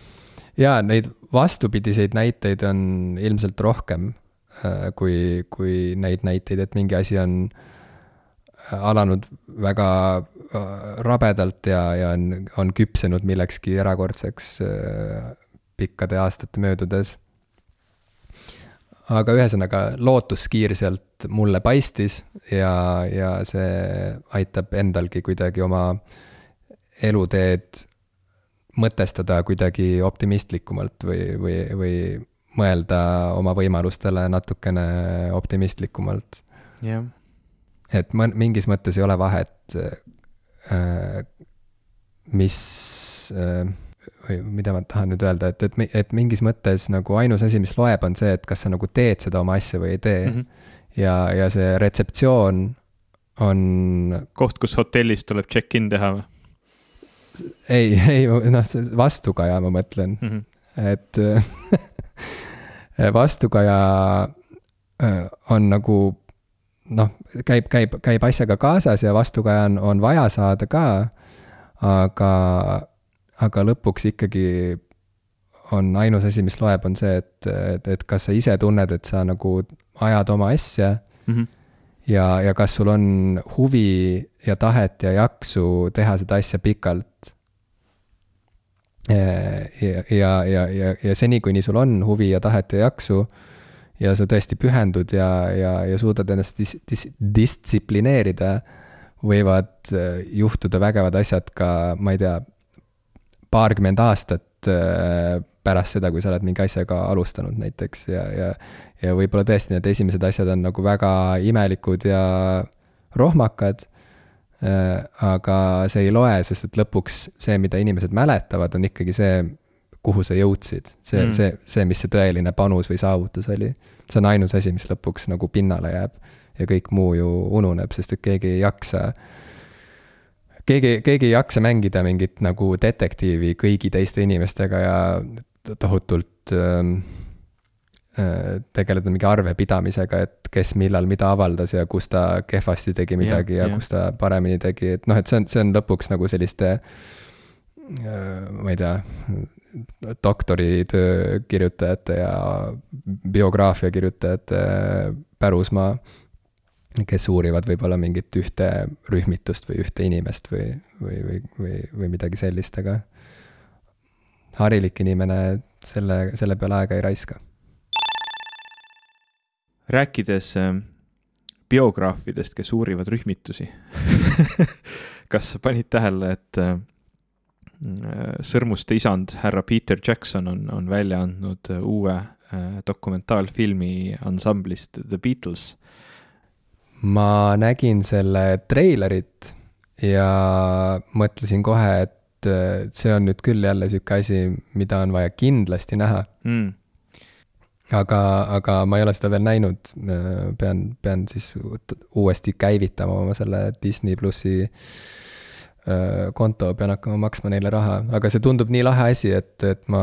jaa, neid vastupidiseid näiteid on ilmselt rohkem äh, kui, kui neid näiteid, et mingi asi on äh, alanud väga äh, rabedalt ja, ja on, on küpsenud millekski erakordseks pikkade aastate möödudes aga ühesõnaga, lootuskiir sealt mulle paistis ja, ja see aitab endalgi kuidagi oma eluteed mõtestada kuidagi optimistlikumalt või, või, või mõelda oma võimalustele natukene optimistlikumalt. jah. et ma mingis mõttes ei ole vahet, äh, mis äh, või mida ma tahan nüüd öelda, et, et, et mingis mõttes nagu ainus asi, mis loeb, on see, et kas sa nagu teed seda oma asja või ei tee mm. -hmm. ja, ja see retseptsioon on. koht, kus hotellis tuleb check-in teha või? ei, ei noh, vastukaja ma mõtlen mm, -hmm. et vastukaja äh, on nagu noh, käib, käib, käib asjaga kaasas ja vastukaja on, on vaja saada ka, aga aga lõpuks ikkagi on ainus asi, mis loeb, on see, et, et, et kas sa ise tunned, et sa nagu ajad oma asja mm. -hmm. ja, ja kas sul on huvi ja tahet ja jaksu teha seda asja pikalt. ja, ja, ja, ja, ja seni, kuni sul on huvi ja tahet ja jaksu ja sa tõesti pühendud ja, ja, ja suudad ennast dis-, dis-, distsiplineerida, võivad juhtuda vägevad asjad ka, ma ei tea paarkümmend aastat äh, pärast seda, kui sa oled mingi asjaga alustanud näiteks ja, ja ja võib-olla tõesti need esimesed asjad on nagu väga imelikud ja rohmakad, äh, aga see ei loe, sest et lõpuks see, mida inimesed mäletavad, on ikkagi see, kuhu sa jõudsid. see mm., see, see, mis see tõeline panus või saavutus oli. see on ainus asi, mis lõpuks nagu pinnale jääb ja kõik muu ju ununeb, sest et keegi ei jaksa äh, keegi, keegi ei jaksa mängida mingit nagu detektiivi kõigi teiste inimestega ja tohutult ähm, äh, tegeleda mingi arvepidamisega, et kes millal mida avaldas ja kus ta kehvasti tegi midagi ja, ja, ja kus ta paremini tegi, et noh, et see on, see on lõpuks nagu selliste äh,, ma ei tea, doktoritöö kirjutajate ja biograafia kirjutajate pärusmaa kes uurivad võib-olla mingit ühte rühmitust või ühte inimest või, või, või, või, või midagi sellist, aga harilik inimene selle, selle peale aega ei raiska. rääkides äh, biograafidest, kes uurivad rühmitusi kas sa panid tähele, et äh, Sõrmuste isand härra Peter Jackson on, on välja andnud uue äh, dokumentaalfilmi ansamblist The Beatles ma nägin selle treilerit ja mõtlesin kohe, et see on nüüd küll jälle sihuke asi, mida on vaja kindlasti näha mm. aga, aga ma ei ole seda veel näinud. pean, pean siis uuesti käivitama oma selle Disney plussi konto, pean hakkama maksma neile raha, aga see tundub nii lahe asi, et, et ma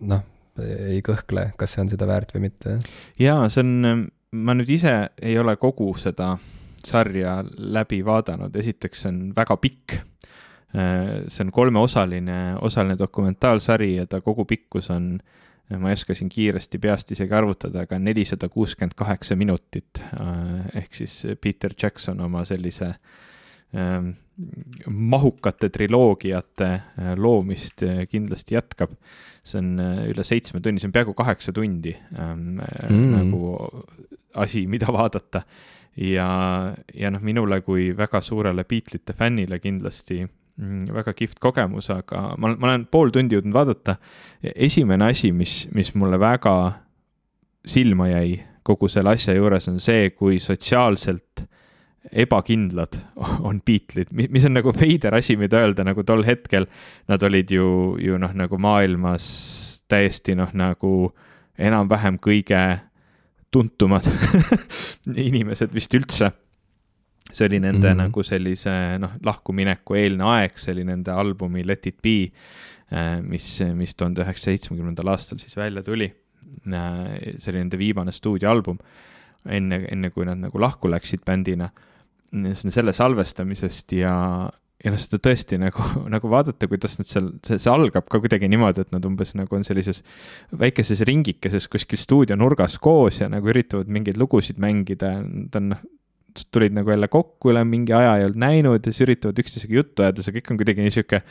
noh, ei kõhkle, kas see on seda väärt või mitte. jaa, see on, ma nüüd ise ei ole kogu seda sarja läbi vaadanud, esiteks see on väga pikk. see on kolmeosaline, osaline dokumentaalsari ja ta kogu pikkus on, ma ei oska siin kiiresti peast isegi arvutada, aga nelisada kuuskümmend kaheksa minutit. ehk siis Peter Jackson oma sellise ähm, mahukate triloogiate äh, loomist äh, kindlasti jätkab. see on äh, üle seitsme tunni, see on peaaegu kaheksa tundi ähm, mm. nagu asi, mida vaadata. ja, ja noh, minule kui väga suurele Beatlesite fännile kindlasti mm, väga kihvt kogemus, aga ma, ma olen pool tundi jõudnud vaadata. esimene asi, mis, mis mulle väga silma jäi kogu selle asja juures, on see, kui sotsiaalselt ebakindlad on Beatlesid, mis on nagu veider asi, mida öelda, nagu tol hetkel nad olid ju, ju noh, nagu maailmas täiesti noh, nagu enam-vähem kõige tuntumad inimesed vist üldse. see oli nende mm -hmm. nagu sellise noh, lahkumineku eelne aeg, see oli nende albumi Let it be, äh, mis, mis tuhande üheksasaja seitsmekümnendal aastal siis välja tuli. Äh, see oli nende viimane stuudioalbum enne, enne kui nad nagu lahku läksid bändina selle salvestamisest ja, ja noh, seda tõesti nagu, nagu vaadata, kuidas nad seal, see, see algab ka kuidagi niimoodi, et nad umbes nagu on sellises väikeses ringikeses kuskil stuudio nurgas koos ja nagu üritavad mingeid lugusid mängida, nad on noh, tulid nagu jälle kokku üle mingi aja, ei olnud näinud ja siis üritavad üksteisega juttu ajada, see kõik on kuidagi nii sihuke,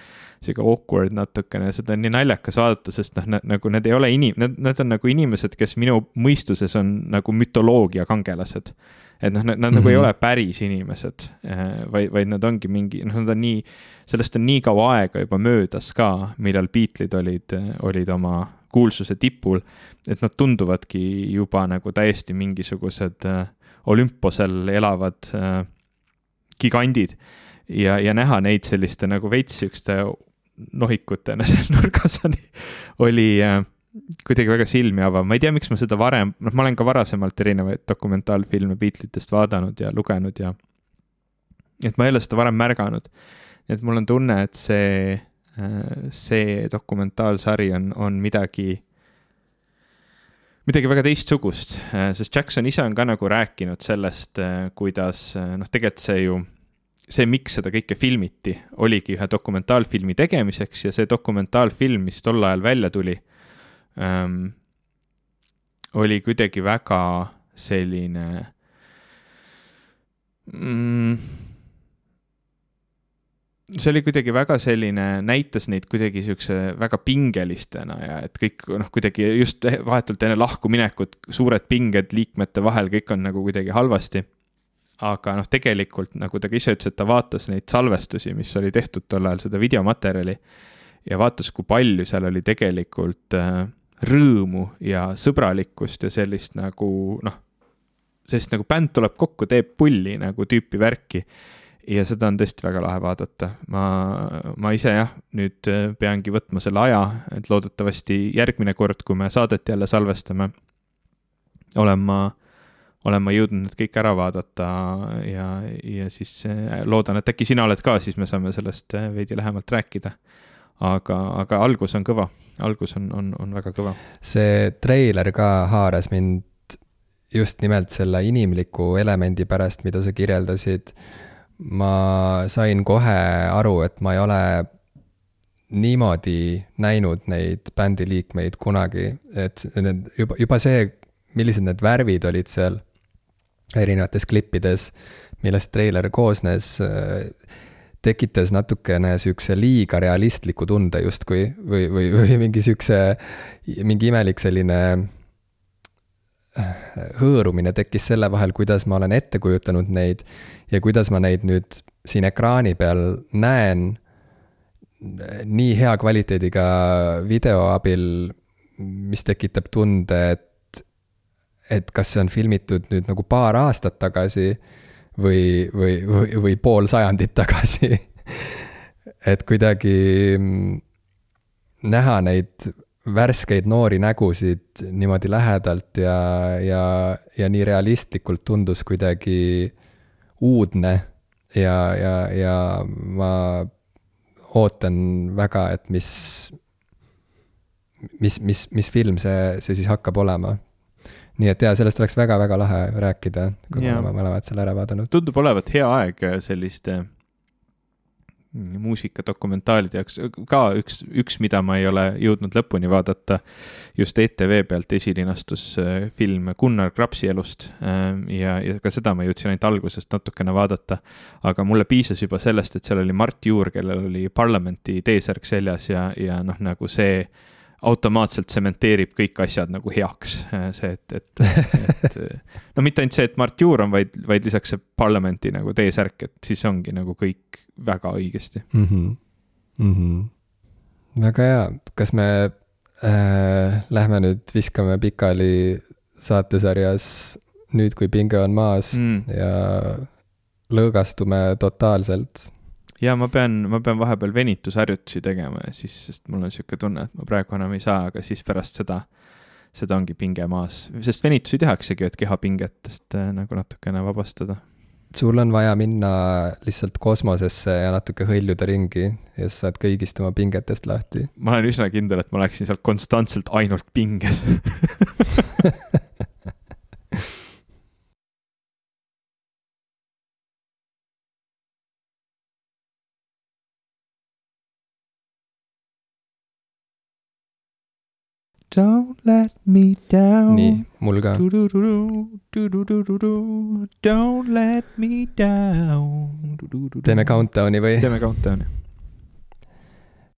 sihuke awkward natukene, seda on nii naljakas vaadata, sest noh, nagu need ei ole inim-, nad, nad on nagu inimesed, kes minu mõistuses on nagu mütoloogia kangelased et noh, nad, nad mm -hmm. nagu ei mhm. ole päris inimesed, äh, vaid, vaid nad ongi mingi, noh, nad on nii, sellest on nii kaua aega juba möödas ka, millal Beatlesid olid, olid oma kuulsuse tipul, et nad tunduvadki juba nagu täiesti mingisugused äh, olümposel elavad äh, gigandid ja, ja näha neid selliste nagu veits siukeste nohikutena seal nurgas oli, oli äh, kuidagi väga silmi avav, ma ei tea, miks ma seda varem, noh, ma olen ka varasemalt erinevaid dokumentaalfilme Beatlesitest vaadanud ja lugenud ja et ma ei ole seda varem märganud. et mul on tunne, et see, see dokumentaalsari on, on midagi, midagi väga teistsugust, sest Jackson ise on ka nagu rääkinud sellest, kuidas noh, tegelikult see ju see, miks seda kõike filmiti, oligi ühe dokumentaalfilmi tegemiseks ja see dokumentaalfilm, mis tol ajal välja tuli ähm, oli kuidagi väga selline mm, see oli kuidagi väga selline, näitas neid kuidagi siukse väga pingelistena ja et kõik noh, kuidagi just vahetult enne lahkuminekut suured pinged liikmete vahel, kõik on nagu kuidagi halvasti. aga noh, tegelikult nagu ta ka ise ütles, et ta vaatas neid salvestusi, mis oli tehtud tol ajal, seda videomaterjali ja vaatas, kui palju seal oli tegelikult äh, rõõmu ja sõbralikkust ja sellist nagu noh, sellist nagu bänd tuleb kokku, teeb pulli nagu tüüpi värki. Ja seda on tõesti väga lahe vaadata, ma, ma ise jah, nüüd äh, peangi võtma selle aja, et loodetavasti järgmine kord, kui me saadet jälle salvestame, olen ma olen ma jõudnud need kõik ära vaadata ja, ja siis äh, loodan, et äkki sina oled ka, siis me saame sellest äh, veidi lähemalt rääkida aga, aga algus on kõva, algus on, on, on väga kõva. see treiler ka haaras mind just nimelt selle inimliku elemendi pärast, mida sa kirjeldasid. Ma sain kohe aru, et ma ei ole niimoodi näinud neid bändi liikmeid kunagi, et need juba, juba see, millised need värvid olid seal erinevates klippides, millest treiler koosnes tekitas natukene sihukese liiga realistliku tunde justkui või, või, või mingi sihukese, mingi imelik selline hõõrumine tekkis selle vahel, kuidas ma olen ette kujutanud neid ja kuidas ma neid nüüd siin ekraani peal näen. Nii hea kvaliteediga video abil, mis tekitab tunde, et, et kas see on filmitud nüüd nagu paar aastat tagasi või, või, või, või pool sajandit tagasi. Et kuidagi mm, näha neid värskeid noori nägusid niimoodi lähedalt ja, ja, ja nii realistlikult tundus kuidagi uudne ja, ja, ja ma ootan väga, et mis, mis, mis, mis film see, see siis hakkab olema. nii et jaa, sellest oleks väga-väga lahe rääkida, kui me oleme mõlemad selle ära vaadanud. tundub olevat hea aeg selliste muusikadokumentaalide jaoks, ka üks, üks, mida ma ei ole jõudnud lõpuni vaadata, just ETV pealt esilinastus äh, film Gunnar Krapsi elust äh, ja, ja ka seda ma jõudsin ainult algusest natukene vaadata, aga mulle piisas juba sellest, et seal oli Mart Juur, kellel oli parlamenti T-särk seljas ja, ja noh, nagu see automaatselt tsementeerib kõik asjad nagu heaks, äh, see, et, et, et no mitte ainult see, et Mart Juur on, vaid, vaid lisaks see parlamenti nagu T-särk, et siis ongi nagu kõik väga õigesti mm. -hmm. Mm -hmm. väga hea, kas me äh, lähme nüüd viskame pikali saatesarjas nüüd, kui pinge on maas mm. ja lõõgastume totaalselt? Ja ma pean, ma pean vahepeal venitusharjutusi tegema ja siis, sest mul on sihuke tunne, et ma praegu enam ei saa, aga siis pärast seda, seda ongi pinge maas, sest venitusi tehaksegi, et kehapingetest äh, nagu natukene vabastada. Sul on vaja minna lihtsalt kosmosesse ja natuke hõljuda ringi ja sa saad kõigist oma pingetest lahti. ma olen üsna kindel, et ma oleksin seal konstantselt ainult pinges Don't let me down. nii, mul ka. Don't let me down. teeme countdown'i või? teeme countdown'i